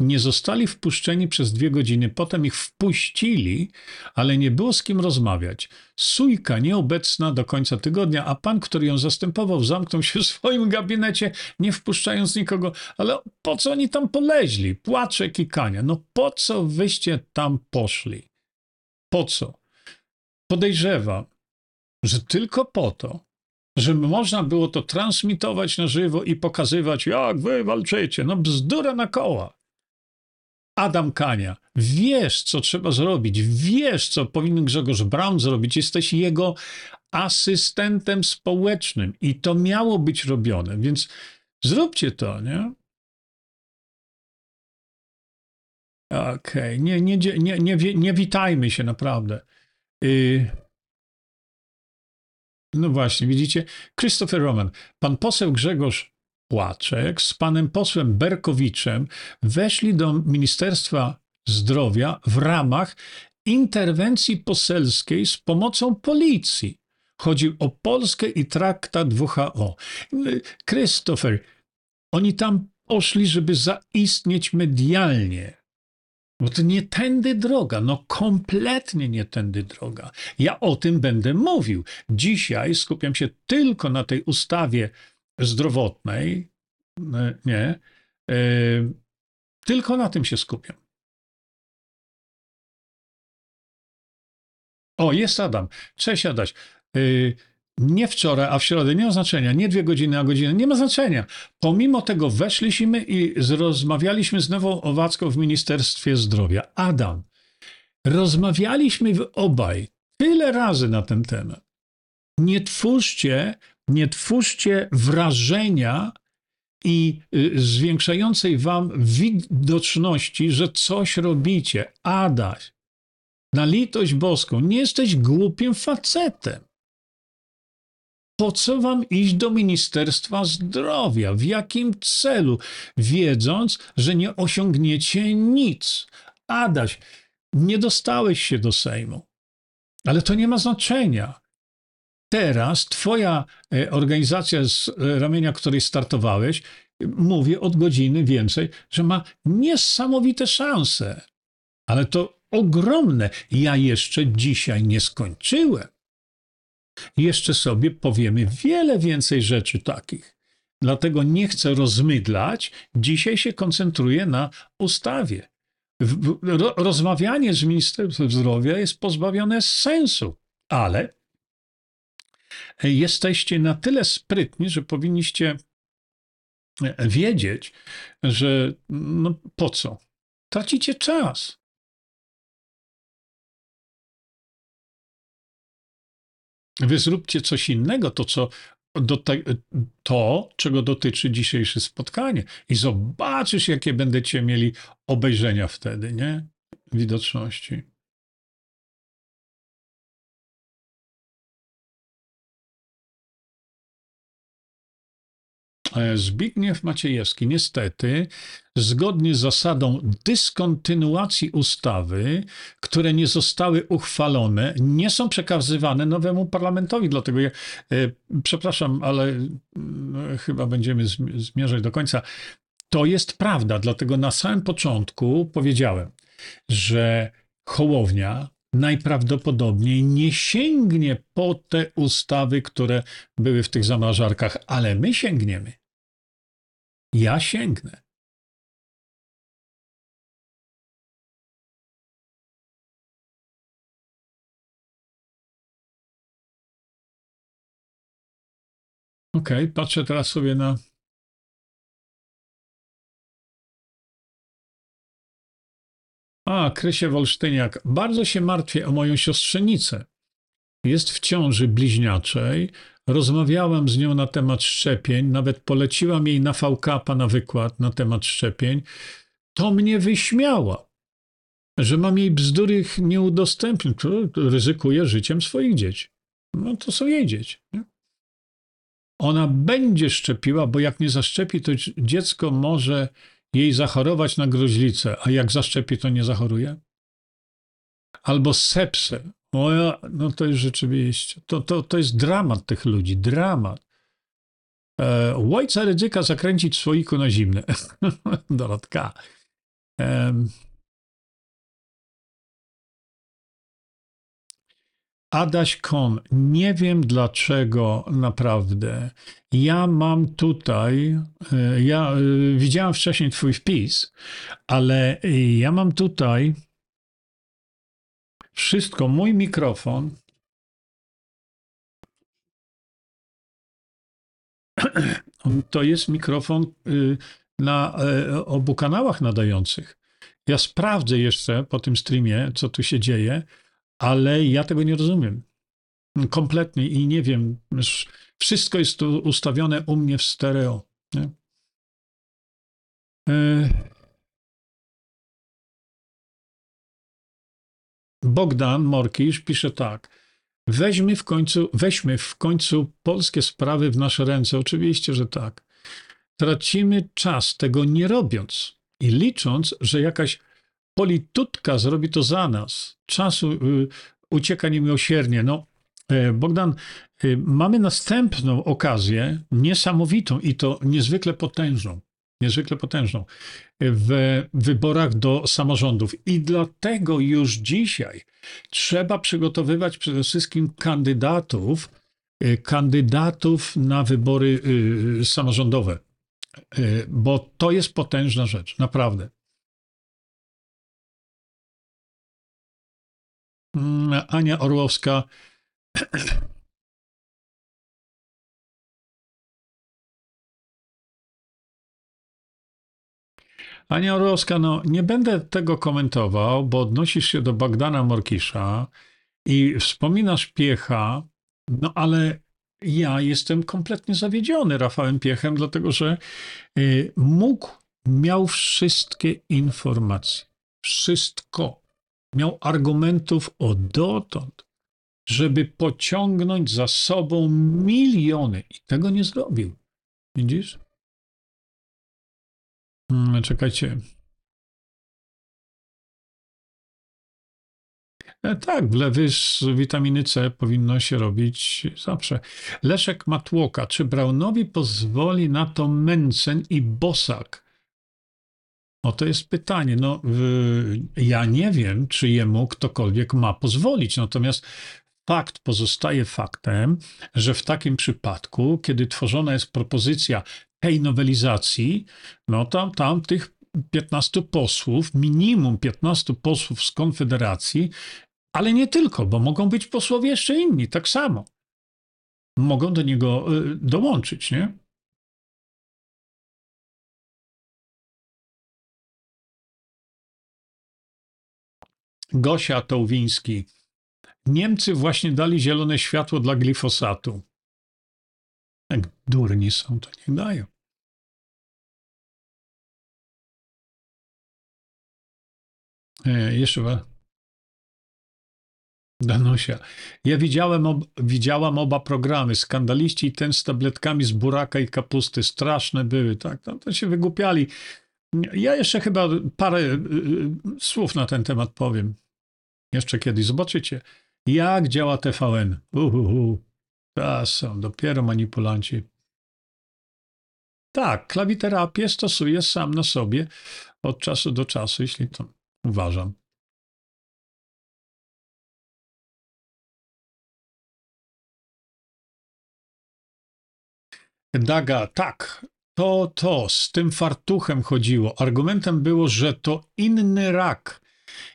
Nie zostali wpuszczeni przez dwie godziny, potem ich wpuścili, ale nie było z kim rozmawiać. Sujka nieobecna do końca tygodnia, a pan, który ją zastępował, zamknął się w swoim gabinecie, nie wpuszczając nikogo. Ale po co oni tam poleźli? Płaczek i Kania. No po co wyście tam poszli? Po co? Podejrzewam, że tylko po to, żeby można było to transmitować na żywo i pokazywać, jak wy walczycie. No bzdura na koła. Adam Kania, wiesz, co trzeba zrobić, wiesz, co powinien Grzegorz Braun zrobić, jesteś jego asystentem społecznym i to miało być robione, więc zróbcie to, nie? Okej, nie, nie, nie, nie, nie, nie witajmy się, naprawdę. Y... No właśnie, widzicie? Christopher Roman, pan poseł Grzegorz Płaczek z panem posłem Berkowiczem weszli do Ministerstwa Zdrowia w ramach interwencji poselskiej z pomocą policji. Chodzi o Polskę i traktat WHO. Christopher, oni tam poszli, żeby zaistnieć medialnie. Bo to nie tędy droga, no kompletnie nie tędy droga. Ja o tym będę mówił. Dzisiaj skupiam się tylko na tej ustawie zdrowotnej, e, nie, e, tylko na tym się skupiam. O, jest Adam. Cześć Adaś. E, Nie wczoraj, a w środę nie ma znaczenia, nie dwie godziny, a godzinę, nie ma znaczenia. Pomimo tego weszliśmy i rozmawialiśmy z Nową Owacką w Ministerstwie Zdrowia. Adam, rozmawialiśmy obaj tyle razy na ten temat. Nie twórzcie, nie twórzcie wrażenia i y, zwiększającej wam widoczności, że coś robicie. Adaś, na litość boską, nie jesteś głupim facetem. Po co wam iść do Ministerstwa Zdrowia? W jakim celu? Wiedząc, że nie osiągniecie nic. Adaś, nie dostałeś się do Sejmu. Ale to nie ma znaczenia. Teraz twoja e, organizacja z e, ramienia której startowałeś, mówię od godziny więcej, że ma niesamowite szanse. Ale to ogromne. Ja jeszcze dzisiaj nie skończyłem. Jeszcze sobie powiemy wiele więcej rzeczy takich. Dlatego nie chcę rozmydlać. Dzisiaj się koncentruję na ustawie. Rozmawianie z Ministerstwem Zdrowia jest pozbawione sensu, ale jesteście na tyle sprytni, że powinniście wiedzieć, że no po co? Tracicie czas. Wy zróbcie coś innego, to, co, te, to, czego dotyczy dzisiejsze spotkanie. I zobaczysz, jakie będziecie mieli obejrzenia wtedy, nie? Widoczności. Zbigniew Maciejewski, niestety, zgodnie z zasadą dyskontynuacji ustawy, które nie zostały uchwalone, nie są przekazywane nowemu parlamentowi. Dlatego ja, e, przepraszam, ale mm, chyba będziemy zm- zmierzać do końca. To jest prawda, dlatego na samym początku powiedziałem, że Hołownia najprawdopodobniej nie sięgnie po te ustawy, które były w tych zamrażarkach, ale my sięgniemy. Ja sięgnę. Okej, patrzę teraz sobie na. A, Krysie Wolsztyniak. Bardzo się martwię o moją siostrzenicę. Jest w ciąży bliźniaczej. Rozmawiałam z nią na temat szczepień, nawet poleciłam jej na VK na wykład na temat szczepień. to mnie wyśmiała, że mam jej bzdury nie udostępnić, ryzykuje życiem swoich dzieci. No to są jej dzieci. Nie? Ona będzie szczepiła, bo jak nie zaszczepi, to dziecko może jej zachorować na gruźlicę, a jak zaszczepi, to nie zachoruje? Albo sepsę. O ja, no to jest rzeczywiście, to, to, to jest dramat tych ludzi, dramat. E, Łojca ryzyka zakręcić słoiku na zimne. Dorotka. Em. Adaś Kon, nie wiem dlaczego naprawdę. Ja mam tutaj, e, ja e, widziałem wcześniej twój wpis, ale e, ja mam tutaj wszystko, mój mikrofon. To jest mikrofon y, na e, obu kanałach nadających. Ja sprawdzę jeszcze po tym streamie, co tu się dzieje, ale ja tego nie rozumiem. Kompletnie i nie wiem. Wszystko jest tu ustawione u mnie w stereo. Nie? Bogdan Morkisz pisze tak. Weźmy w końcu, weźmy w końcu polskie sprawy w nasze ręce. Oczywiście, że tak. Tracimy czas tego nie robiąc i licząc, że jakaś politutka zrobi to za nas. Czasu y, ucieka niemiłosiernie. No, e, Bogdan, y, mamy następną okazję, niesamowitą i to niezwykle potężną. Niezwykle potężną w wyborach do samorządów. I dlatego już dzisiaj trzeba przygotowywać przede wszystkim kandydatów, y, kandydatów na wybory y, samorządowe, bo to jest potężna rzecz, naprawdę. Mm, Ania Orłowska. Ania Orłowska, no nie będę tego komentował, bo odnosisz się do Bogdana Morkisza i wspominasz Piecha, no ale ja jestem kompletnie zawiedziony Rafałem Piechem, dlatego że y, mógł, miał wszystkie informacje, wszystko. Miał argumentów o dotąd, żeby pociągnąć za sobą miliony i tego nie zrobił. Widzisz? Hmm, czekajcie. E, Tak, wlewy z witaminy C powinno się robić zawsze. Leszek Matłoka. Czy Braunowi pozwoli na to Mencen i Bosak? O to jest pytanie. No, ja nie wiem, czy jemu ktokolwiek ma pozwolić. Natomiast fakt pozostaje faktem, że w takim przypadku, kiedy tworzona jest propozycja tej nowelizacji, no tam, tam tych 15 posłów, minimum 15 posłów z Konfederacji, ale nie tylko, bo mogą być posłowie jeszcze inni, tak samo. Mogą do niego y, dołączyć, nie? Gosia Tołwiński. Niemcy właśnie dali zielone światło dla glifosatu. Jak durni są, to niech dają. E, jeszcze. Danusia. Ja widziałem, ob, widziałam oba programy, skandaliści i ten z tabletkami z buraka i kapusty. Straszne były, tak? No, to się wygłupiali. Ja jeszcze chyba parę y, y, słów na ten temat powiem. Jeszcze kiedyś. Zobaczycie, jak działa TVN. Uhuhu. Są dopiero manipulanci. Tak, klawiterapię stosuję sam na sobie od czasu do czasu, jeśli to uważam. Daga, tak, to to, z tym fartuchem chodziło. Argumentem było, że to inny rak.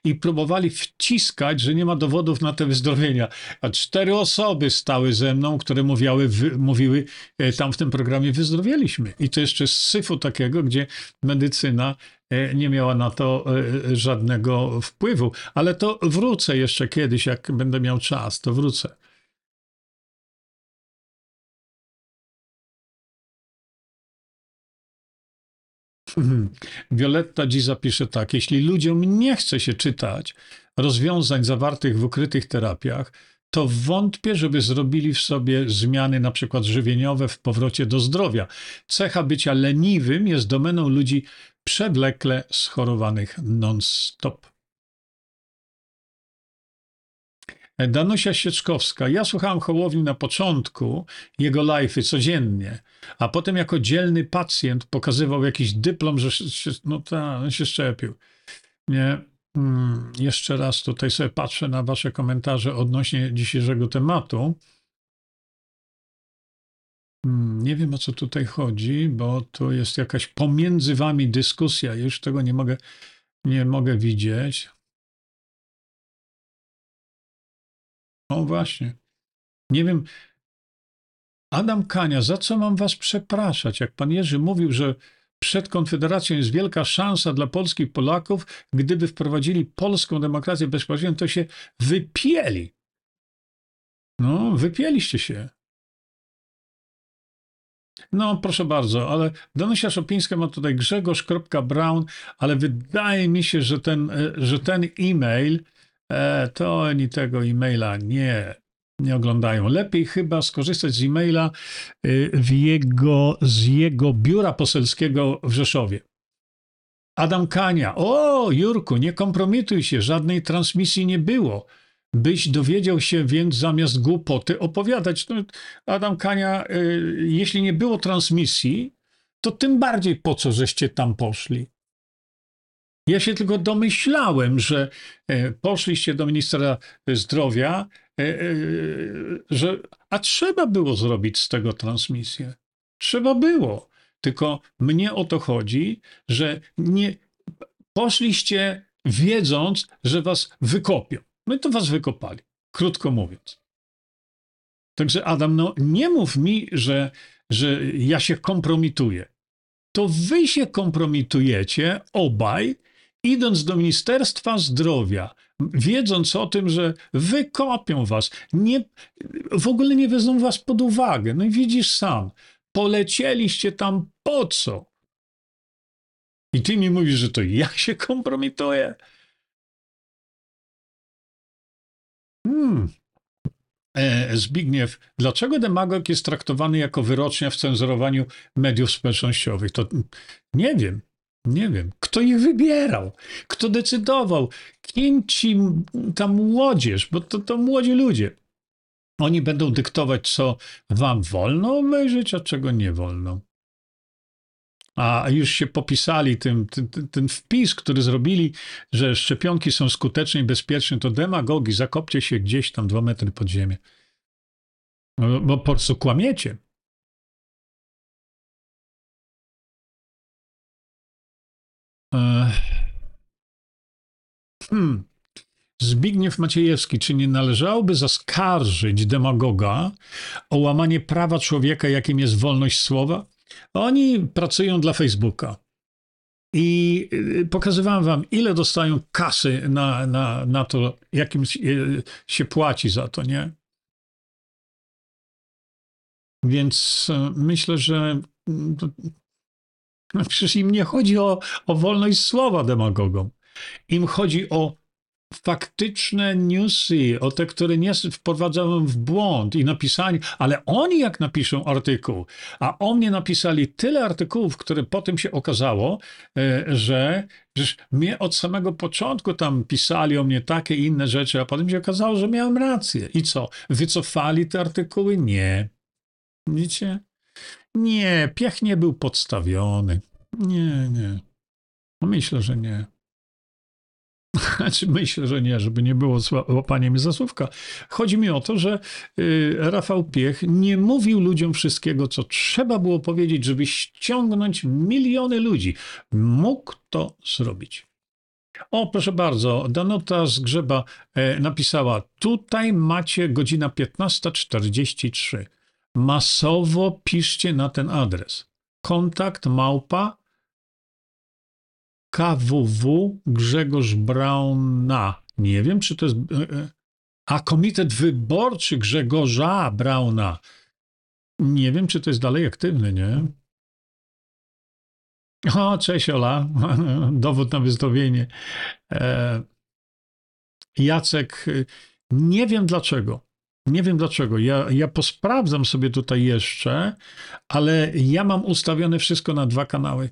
I próbowali wciskać, że nie ma dowodów na te wyzdrowienia. A cztery osoby stały ze mną, które mówiały, mówiły e, tam w tym programie wyzdrowieliśmy. I to jeszcze z syfu takiego, gdzie medycyna e, nie miała na to e, żadnego wpływu. Ale to wrócę jeszcze kiedyś, jak będę miał czas, to wrócę. Violetta dziś zapisze tak. Jeśli ludziom nie chce się czytać rozwiązań zawartych w ukrytych terapiach, to wątpię, żeby zrobili w sobie zmiany na przykład żywieniowe w powrocie do zdrowia. Cecha bycia leniwym jest domeną ludzi przewlekle schorowanych non-stop. Danusia Sieczkowska. Ja słuchałam Hołowni na początku, jego live'y codziennie, a potem jako dzielny pacjent pokazywał jakiś dyplom, że się, no ta, się szczepił. Nie, mm, jeszcze raz tutaj sobie patrzę na wasze komentarze odnośnie dzisiejszego tematu. Mm, Nie wiem o co tutaj chodzi, bo to jest jakaś pomiędzy wami dyskusja. Już tego nie mogę, nie mogę widzieć. O właśnie. Nie wiem. Adam Kania, za co mam was przepraszać? Jak pan Jerzy mówił, że przed Konfederacją jest wielka szansa dla polskich Polaków, gdyby wprowadzili polską demokrację bezpośrednią, to się wypieli. No, wypieliście się. No, proszę bardzo, ale Danusia Szopińska ma tutaj Grzegorz.brown, ale wydaje mi się, że ten, e, że ten e-mail, e, to oni tego e-maila nie, nie oglądają. Lepiej chyba skorzystać z e-maila y, w jego, z jego biura poselskiego w Rzeszowie. Adam Kania. O, Jurku, nie kompromituj się, żadnej transmisji nie było. Byś dowiedział się więc zamiast głupoty opowiadać. No, Adam Kania, y, jeśli nie było transmisji, to tym bardziej po co żeście tam poszli? Ja się tylko domyślałem, że e, poszliście do ministra zdrowia, e, e, że a trzeba było zrobić z tego transmisję. Trzeba było. Tylko mnie o to chodzi, że nie poszliście wiedząc, że was wykopią. I to was wykopali, krótko mówiąc. Także Adam, no nie mów mi, że, że ja się kompromituję. To wy się kompromitujecie obaj, idąc do Ministerstwa Zdrowia, wiedząc o tym, że wykopią was, nie, w ogóle nie wezmą was pod uwagę. No i widzisz sam, polecieliście tam po co? I ty mi mówisz, że to ja się kompromituję? Hmm. E, Zbigniew, dlaczego demagog jest traktowany jako wyrocznia w cenzurowaniu mediów społecznościowych? To nie wiem, nie wiem. Kto ich wybierał? Kto decydował? Kim ci ta młodzież? Bo to, to młodzi ludzie. Oni będą dyktować, co wam wolno obejrzeć, a czego nie wolno. A już się popisali tym, ten, wpis, który zrobili, że szczepionki są skuteczne i bezpieczne, to demagogi, zakopcie się gdzieś tam dwa metry pod ziemię. No, bo po prostu kłamiecie. Hmm. Zbigniew Maciejewski, czy nie należałoby zaskarżyć demagoga o łamanie prawa człowieka, jakim jest wolność słowa? Oni pracują dla Facebooka. I y, pokazywałem wam, ile dostają kasy na, na, na to, jakim się- się płaci za to, nie? Więc e, myślę, że mm, no przecież im nie chodzi o, o wolność słowa demagogom. Im chodzi o faktyczne newsy, o te, które nie wprowadzają w błąd i napisanie, ale oni jak napiszą artykuł, a o mnie napisali tyle artykułów, które potem się okazało, e, że przecież mnie od samego początku tam pisali o mnie takie inne rzeczy, a potem się okazało, że miałem rację. I co? Wycofali te artykuły? Nie. Widzicie? Nie, piech nie był podstawiony. Nie, nie. No Myślę, że nie. Znaczy, myślę, że nie, żeby nie było łapania mi za słówka. Chodzi mi o to, że y, Rafał Piech nie mówił ludziom wszystkiego, co trzeba było powiedzieć, żeby ściągnąć miliony ludzi. Mógł to zrobić. O, proszę bardzo, Danuta z Grzeba e, napisała, tutaj macie godzina 15.43. Masowo piszcie na ten adres. Kontakt małpa KWW Grzegorz Brauna. Nie wiem, czy to jest. e, e, A Komitet Wyborczy Grzegorza Brauna. Nie wiem, czy to jest dalej aktywny, nie? O, cześć Ola. Dowód na wyzdrowienie. E, Jacek, y, nie wiem dlaczego. Nie wiem dlaczego. Ja, ja posprawdzam sobie tutaj jeszcze, ale ja mam ustawione wszystko na dwa kanały.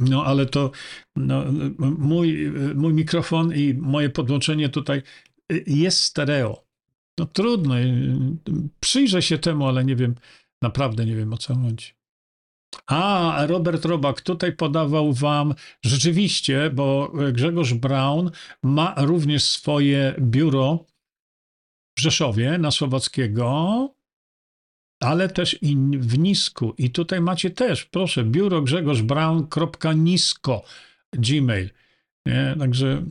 No, ale to no, mój, mój mikrofon i moje podłączenie tutaj jest stereo. No trudno. y, Przyjrzę się temu, ale nie wiem, naprawdę nie wiem o co chodzi. A, Robert Robak tutaj podawał wam rzeczywiście, bo Grzegorz Braun ma również swoje biuro w Rzeszowie na Słowackiego, ale też i w Nisku. I tutaj macie też, proszę, biuro Grzegorz gmail. Nie? Także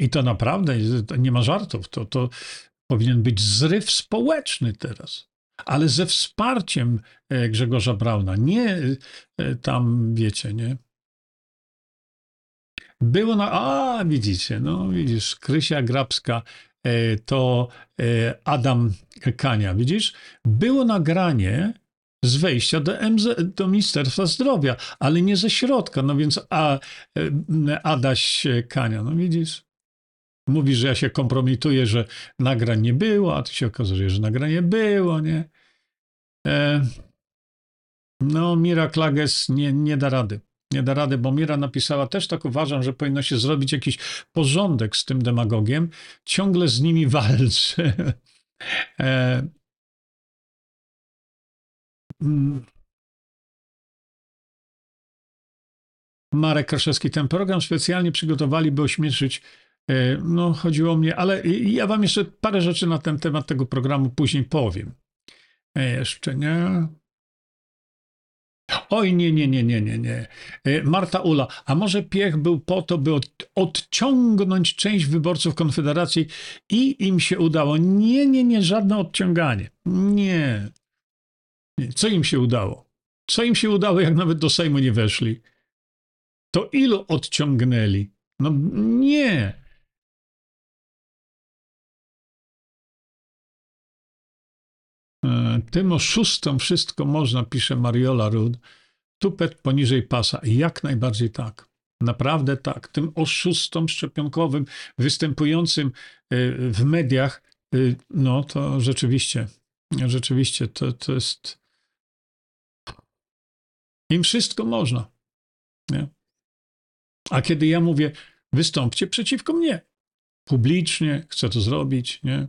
i to naprawdę nie ma żartów. To, to powinien być zryw społeczny teraz ale ze wsparciem e, Grzegorza Brauna. Nie e, tam, wiecie, nie. Było na. A, widzicie, no widzisz, Krysia Grabska to e, Adam Kania, widzisz? Było nagranie z wejścia do, MZ, do Ministerstwa Zdrowia, ale nie ze środka, no więc a, e, Adaś Kania, no widzisz? Mówi, że ja się kompromituję, że nagrań nie było, a tu się okazuje, że nagranie było, nie? E, no, Mira Klages nie, nie da rady. Nie da rady, bo Mira napisała też tak uważam, że powinno się zrobić jakiś porządek z tym demagogiem. Ciągle z nimi walczy. E, mm. Marek Kraszewski, ten program specjalnie przygotowali, by ośmieszyć E, No, chodziło mnie, ale ja wam jeszcze parę rzeczy na ten temat tego programu później powiem. E, Jeszcze nie. Oj, nie, nie, nie, nie, nie, nie. E, Marta Ula, a może Piech był po to, by od, odciągnąć część wyborców Konfederacji i im się udało? Nie, nie, nie, żadne odciąganie. Nie. nie. Co im się udało? Co im się udało, jak nawet do Sejmu nie weszli? To ilu odciągnęli? No nie. Tym oszustom wszystko można, pisze Mariola Rud. Tupet poniżej pasa. Jak najbardziej tak. Naprawdę tak. Tym oszustom szczepionkowym występującym e, w mediach, e, no to rzeczywiście, rzeczywiście to, to jest. Im wszystko można. Nie? A kiedy ja mówię, wystąpcie przeciwko mnie, publicznie, chcę to zrobić, nie?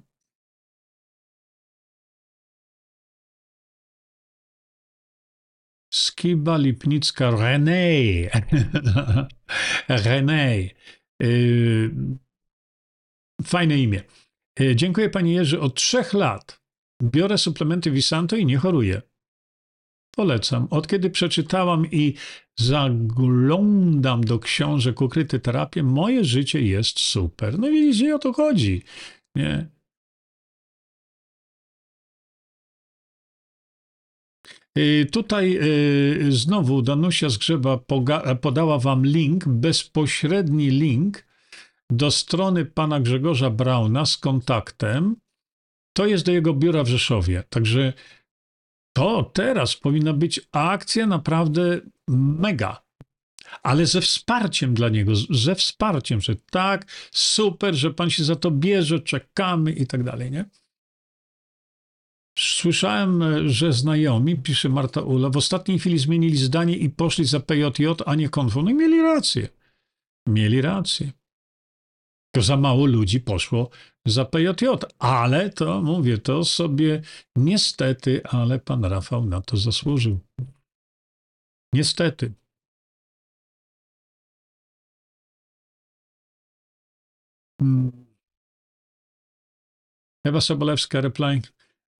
Skiba Lipnicka René. René. Y, Fajne imię. Y, Dziękuję Panie Jerzy. Od trzech lat biorę suplementy Visanto i nie choruję. Polecam. Od kiedy przeczytałam i zaglądam do książek Ukryte Terapie, moje życie jest super. No widzicie, o to chodzi. Nie? Tutaj y, znowu Danusia Zgrzeba podała wam link, bezpośredni link do strony pana Grzegorza Brauna z kontaktem. To jest do jego biura w Rzeszowie. Także to teraz powinna być akcja naprawdę mega. Ale ze wsparciem dla niego, ze wsparciem, że tak, super, że pan się za to bierze, czekamy i tak dalej, nie? Słyszałem, że znajomi, pisze Marta Ula, w ostatniej chwili zmienili zdanie i poszli za PJJ, a nie konfo. No i mieli rację. Mieli rację. To za mało ludzi poszło za PJJ, ale to mówię, to sobie niestety, ale pan Rafał na to zasłużył. Niestety. Hmm. Ewa Sobolewska, reply.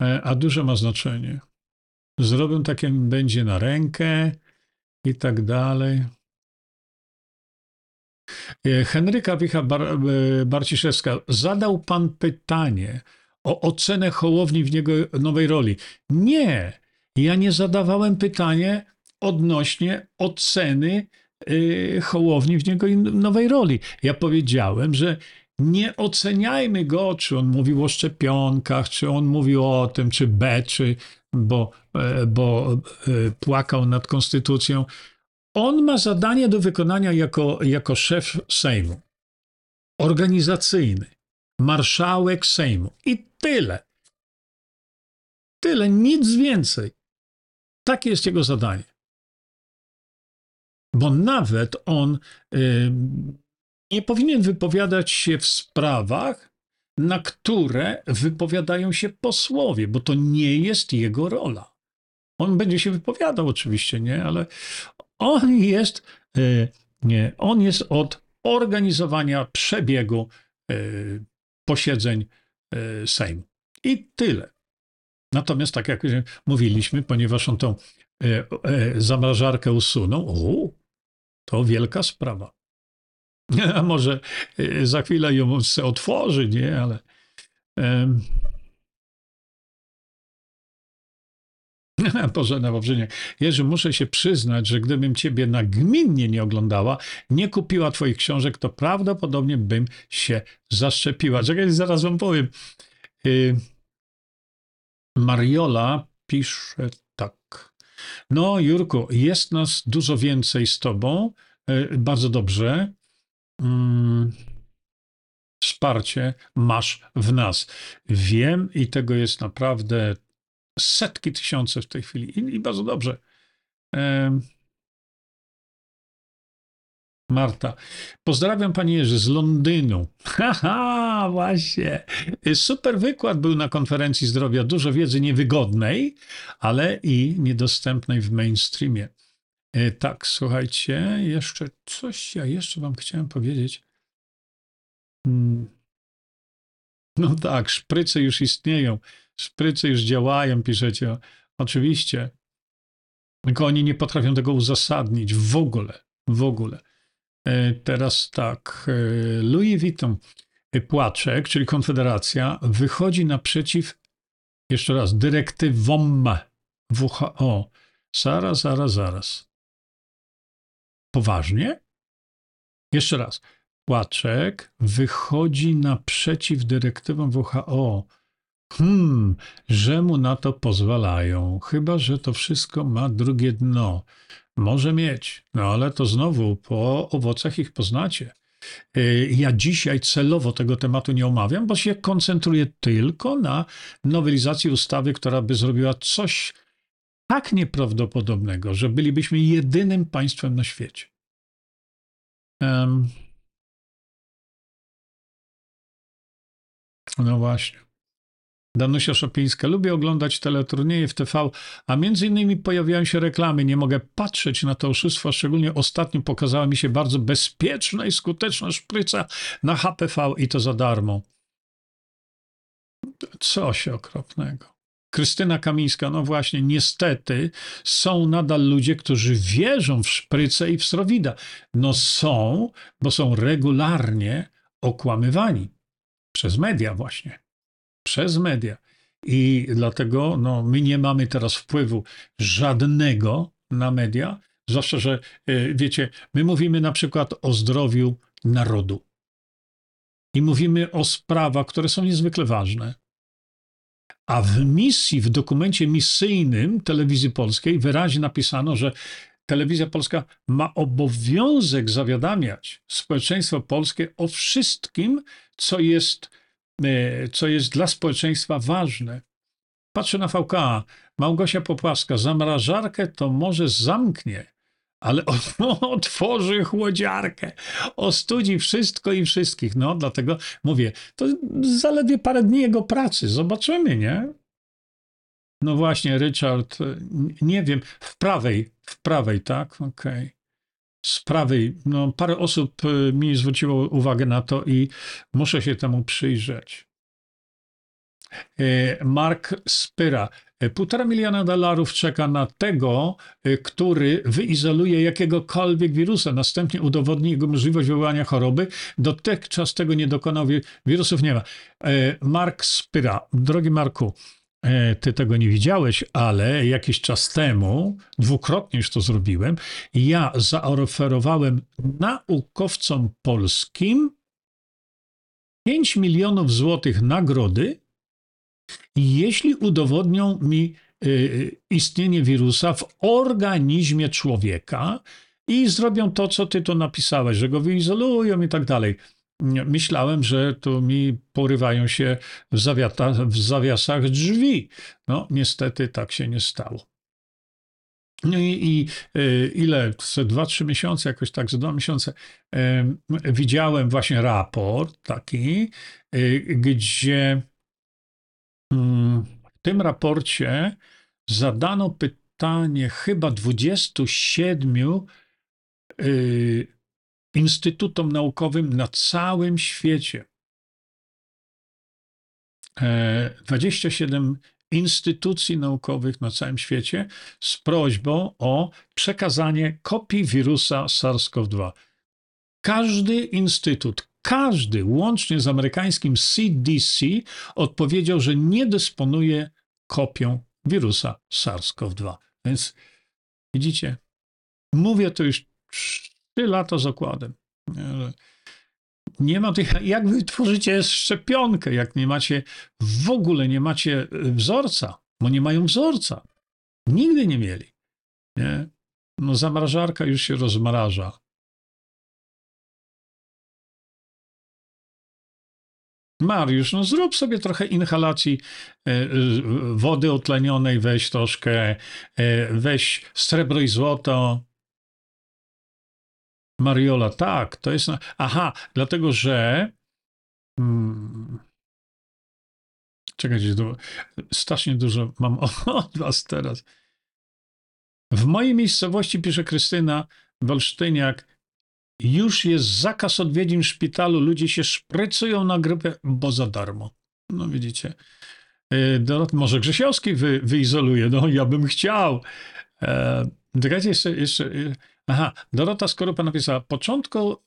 E, a duże ma znaczenie. Zrobią tak, jak będzie na rękę i tak dalej. E, Henryka Wicha Bar e, Barciszewska, zadał pan pytanie o ocenę Hołowni w jego nowej roli. Nie, ja nie zadawałem pytanie odnośnie oceny y, Hołowni w jego nowej roli. Ja powiedziałem, że nie oceniajmy go, czy on mówił o szczepionkach, czy on mówił o tym, czy B, czy bo, e, bo e, płakał nad konstytucją. On ma zadanie do wykonania jako, jako szef Sejmu. Organizacyjny. Marszałek Sejmu. I tyle. Tyle, nic więcej. Takie jest jego zadanie. Bo nawet on y, nie powinien wypowiadać się w sprawach, na które wypowiadają się posłowie, bo to nie jest jego rola. On będzie się wypowiadał oczywiście, nie, ale on jest, y, nie, on jest od organizowania przebiegu y, posiedzeń y, Sejmu. I tyle. Natomiast, tak jak mówiliśmy, ponieważ on tą e, e, zamrażarkę usunął, o, to wielka sprawa. A może e, za chwilę ją se otworzy, nie? Ale. em, Bożena Wawrzyniak. Jerzy, muszę się przyznać, że gdybym ciebie nagminnie nie oglądała, nie kupiła twoich książek, to prawdopodobnie bym się zaszczepiła. Czekaj, zaraz wam powiem. Y, Mariola pisze tak. No, Jurku, jest nas dużo więcej z tobą. Y, Bardzo dobrze. Mm, Wsparcie masz w nas. Wiem i tego jest naprawdę setki tysiące w tej chwili i, i bardzo dobrze. Marta. Pozdrawiam Panie Jerzy z Londynu. Haha, właśnie. Super wykład był na konferencji zdrowia. Dużo wiedzy niewygodnej, ale i niedostępnej w mainstreamie. E, Tak, słuchajcie, jeszcze coś ja jeszcze Wam chciałem powiedzieć. Hmm. No tak, szpryce już istnieją. Szpryce już działają, piszecie. Oczywiście. Tylko oni nie potrafią tego uzasadnić w ogóle. W ogóle. E, Teraz tak. e, Louis Vuitton Płaczek, czyli Konfederacja, wychodzi naprzeciw, jeszcze raz, dyrektywom WHO. Zaraz, zaraz, zaraz. Poważnie? Jeszcze raz. Płaczek wychodzi naprzeciw dyrektywom WHO. Hmm, że mu na to pozwalają. Chyba, że to wszystko ma drugie dno. Może mieć, no ale to znowu po owocach ich poznacie. Y, Ja dzisiaj celowo tego tematu nie omawiam, bo się koncentruję tylko na nowelizacji ustawy, która by zrobiła coś tak nieprawdopodobnego, że bylibyśmy jedynym państwem na świecie. Em. No właśnie. Danusia Szopińska. Lubię oglądać teleturnieje w TV, a między innymi pojawiają się reklamy. Nie mogę patrzeć na to oszustwo, szczególnie ostatnio pokazała mi się bardzo bezpieczna i skuteczna szpryca na HPV i to za darmo. Coś okropnego. Krystyna Kamińska, no właśnie, niestety są nadal ludzie, którzy wierzą w szprycę i w strowida. No są, bo są regularnie okłamywani przez media właśnie przez media. I dlatego no, my nie mamy teraz wpływu żadnego na media, zwłaszcza, że y, wiecie, my mówimy na przykład o zdrowiu narodu. I mówimy o sprawach, które są niezwykle ważne. A w misji, w dokumencie misyjnym telewizji polskiej wyraźnie napisano, że telewizja polska ma obowiązek zawiadamiać społeczeństwo polskie o wszystkim, co jest e, co jest dla społeczeństwa ważne. Patrzę na VK. Małgosia Popłaska. Zamrażarkę to może zamknie, ale otworzy chłodziarkę. Ostudzi wszystko i wszystkich. No, dlatego mówię, to zaledwie parę dni jego pracy. Zobaczymy, nie? No właśnie, Richard, nie wiem, w prawej, w prawej, tak? Okej. Z prawej, no parę osób y, mi zwróciło uwagę na to i muszę się temu przyjrzeć. E, Mark Spyra. E, Półtora miliona dolarów czeka na tego, e, który wyizoluje jakiegokolwiek wirusa, następnie udowodni jego możliwość wywołania choroby. Dotychczas tego nie dokonał, wi- wirusów nie ma. E, Mark Spyra. Drogi Marku, ty tego nie widziałeś, ale jakiś czas temu, dwukrotnie już to zrobiłem, ja zaoferowałem naukowcom polskim 5 milionów złotych nagrody, jeśli udowodnią mi y, istnienie wirusa w organizmie człowieka i zrobią to, co ty tu napisałeś, że go wyizolują i tak dalej. Myślałem, że tu mi porywają się w, zawiata, w zawiasach drzwi. No, niestety tak się nie stało. No i, i y, ile, dwa, trzy miesiące, jakoś tak, ze dwa miesiące, em, widziałem właśnie raport taki, y, gdzie w tym raporcie zadano pytanie chyba 27 y, instytutom naukowym na całym świecie. E, 27 instytucji naukowych na całym świecie z prośbą o przekazanie kopii wirusa SARS-CoV-2. Każdy instytut, każdy, łącznie z amerykańskim CDC, odpowiedział, że nie dysponuje kopią wirusa SARS-CoV-2. Więc widzicie, mówię to już trzy lata z okładem. Nie ma tych, jak wy tworzycie szczepionkę, jak nie macie, w ogóle nie macie wzorca, bo nie mają wzorca. Nigdy nie mieli. Nie? No zamrażarka już się rozmraża. Mariusz, no zrób sobie trochę inhalacji e, wody otlenionej, weź troszkę, e, weź srebro i złoto. Mariola, tak, to jest. na- Aha, dlatego że. Hmm, czekajcie, du- strasznie dużo mam od was teraz. W mojej miejscowości, pisze Krystyna Wolsztyniak, już jest zakaz odwiedzin w szpitalu. Ludzie się szprycują na grypę, bo za darmo. No widzicie. E, Dorot, może Grzesiowski wy, wyizoluje. No, ja bym chciał. E, czekajcie, jeszcze, jeszcze. e, Aha, Dorota Skorupa napisała, początkowo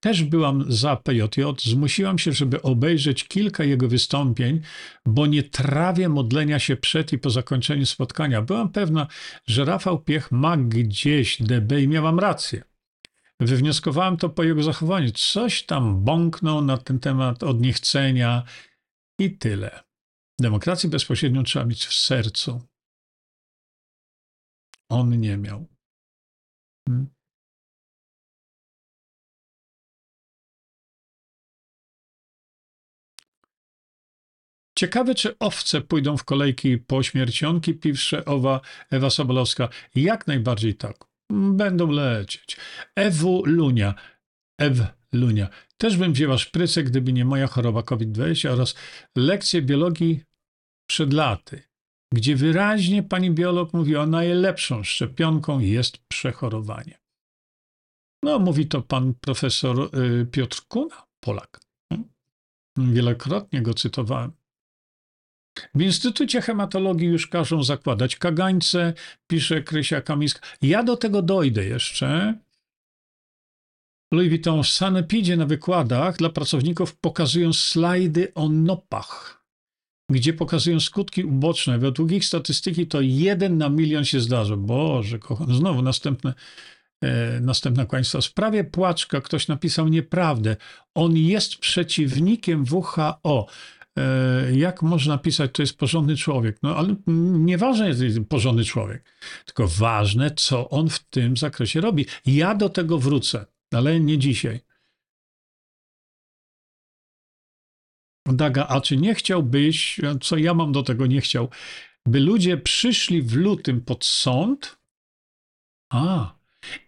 też byłam za PJJ, zmusiłam się, żeby obejrzeć kilka jego wystąpień, bo nie trawię modlenia się przed i po zakończeniu spotkania. Byłam pewna, że Rafał Piech ma gdzieś DB i miałam rację. Wywnioskowałem to po jego zachowaniu. Coś tam bąknął na ten temat od niechcenia i tyle. Demokracji bezpośrednio trzeba mieć w sercu. On nie miał. Hmm. Ciekawe, czy owce pójdą w kolejki po śmiercionki, pisze owa Ewa Sobolowska. Jak najbardziej tak. Będą lecieć. Ewu Lunia. Ew Lunia. Też bym wzięła szprycę, gdyby nie moja choroba COVID-20 oraz lekcje biologii przed laty, gdzie wyraźnie pani biolog mówi o najlepszą szczepionką jest przechorowanie. No, mówi to pan profesor y, Piotr Kuna, Polak. Wielokrotnie go cytowałem. W Instytucie Hematologii już każą zakładać kagańce, pisze Krysia Kamińska. Ja do tego dojdę jeszcze. Louis Vuitton w Sanepidzie na wykładach dla pracowników pokazują slajdy o nopach, gdzie pokazują skutki uboczne. Według ich statystyki to jeden na milion się zdarza. Boże, kocham. Znowu następne, e, następna kłamstwa. W sprawie Płaczka ktoś napisał nieprawdę. On jest przeciwnikiem WHO jak można pisać, to jest porządny człowiek. No ale nieważne jest porządny człowiek, tylko ważne, co on w tym zakresie robi. Ja do tego wrócę, ale nie dzisiaj. Daga, a czy nie chciałbyś, co ja mam do tego nie chciał, by ludzie przyszli w lutym pod sąd? A,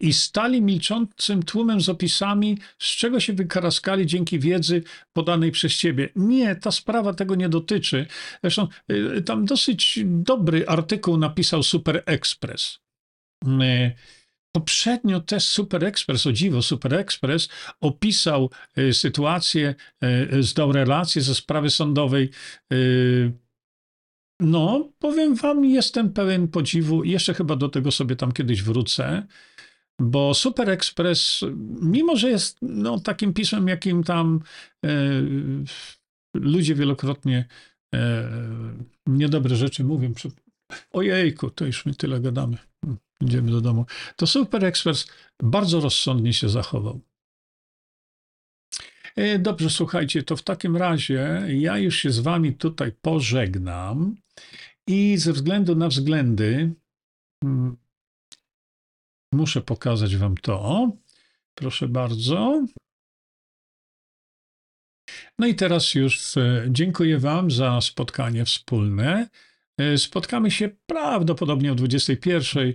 i stali milczącym tłumem z opisami, z czego się wykaraskali dzięki wiedzy podanej przez ciebie. Nie, ta sprawa tego nie dotyczy. Zresztą y, tam dosyć dobry artykuł napisał Super Express. Y, Poprzednio też Super Express, o dziwo, Super Express opisał y, sytuację, zdał relację ze sprawy sądowej. No, powiem wam, jestem pełen podziwu. Jeszcze chyba do tego sobie tam kiedyś wrócę. Bo Super Express, mimo że jest no, takim pismem, jakim tam e, ludzie wielokrotnie e, niedobre rzeczy mówią, ojejku, to już my tyle gadamy, Hmm, idziemy do domu, to Super Express bardzo rozsądnie się zachował. E, Dobrze, słuchajcie, to w takim razie ja już się z wami tutaj pożegnam i ze względu na względy mm, muszę pokazać wam to. Proszę bardzo. No i teraz już e, dziękuję wam za spotkanie wspólne. E, Spotkamy się prawdopodobnie o 21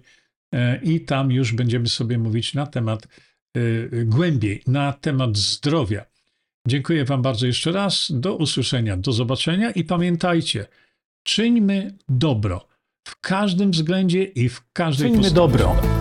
e, i tam już będziemy sobie mówić na temat głębiej, na temat zdrowia. Dziękuję Wam bardzo jeszcze raz. Do usłyszenia, do zobaczenia i pamiętajcie, czyńmy dobro w każdym względzie i w każdej Czyńmy postaci. dobro.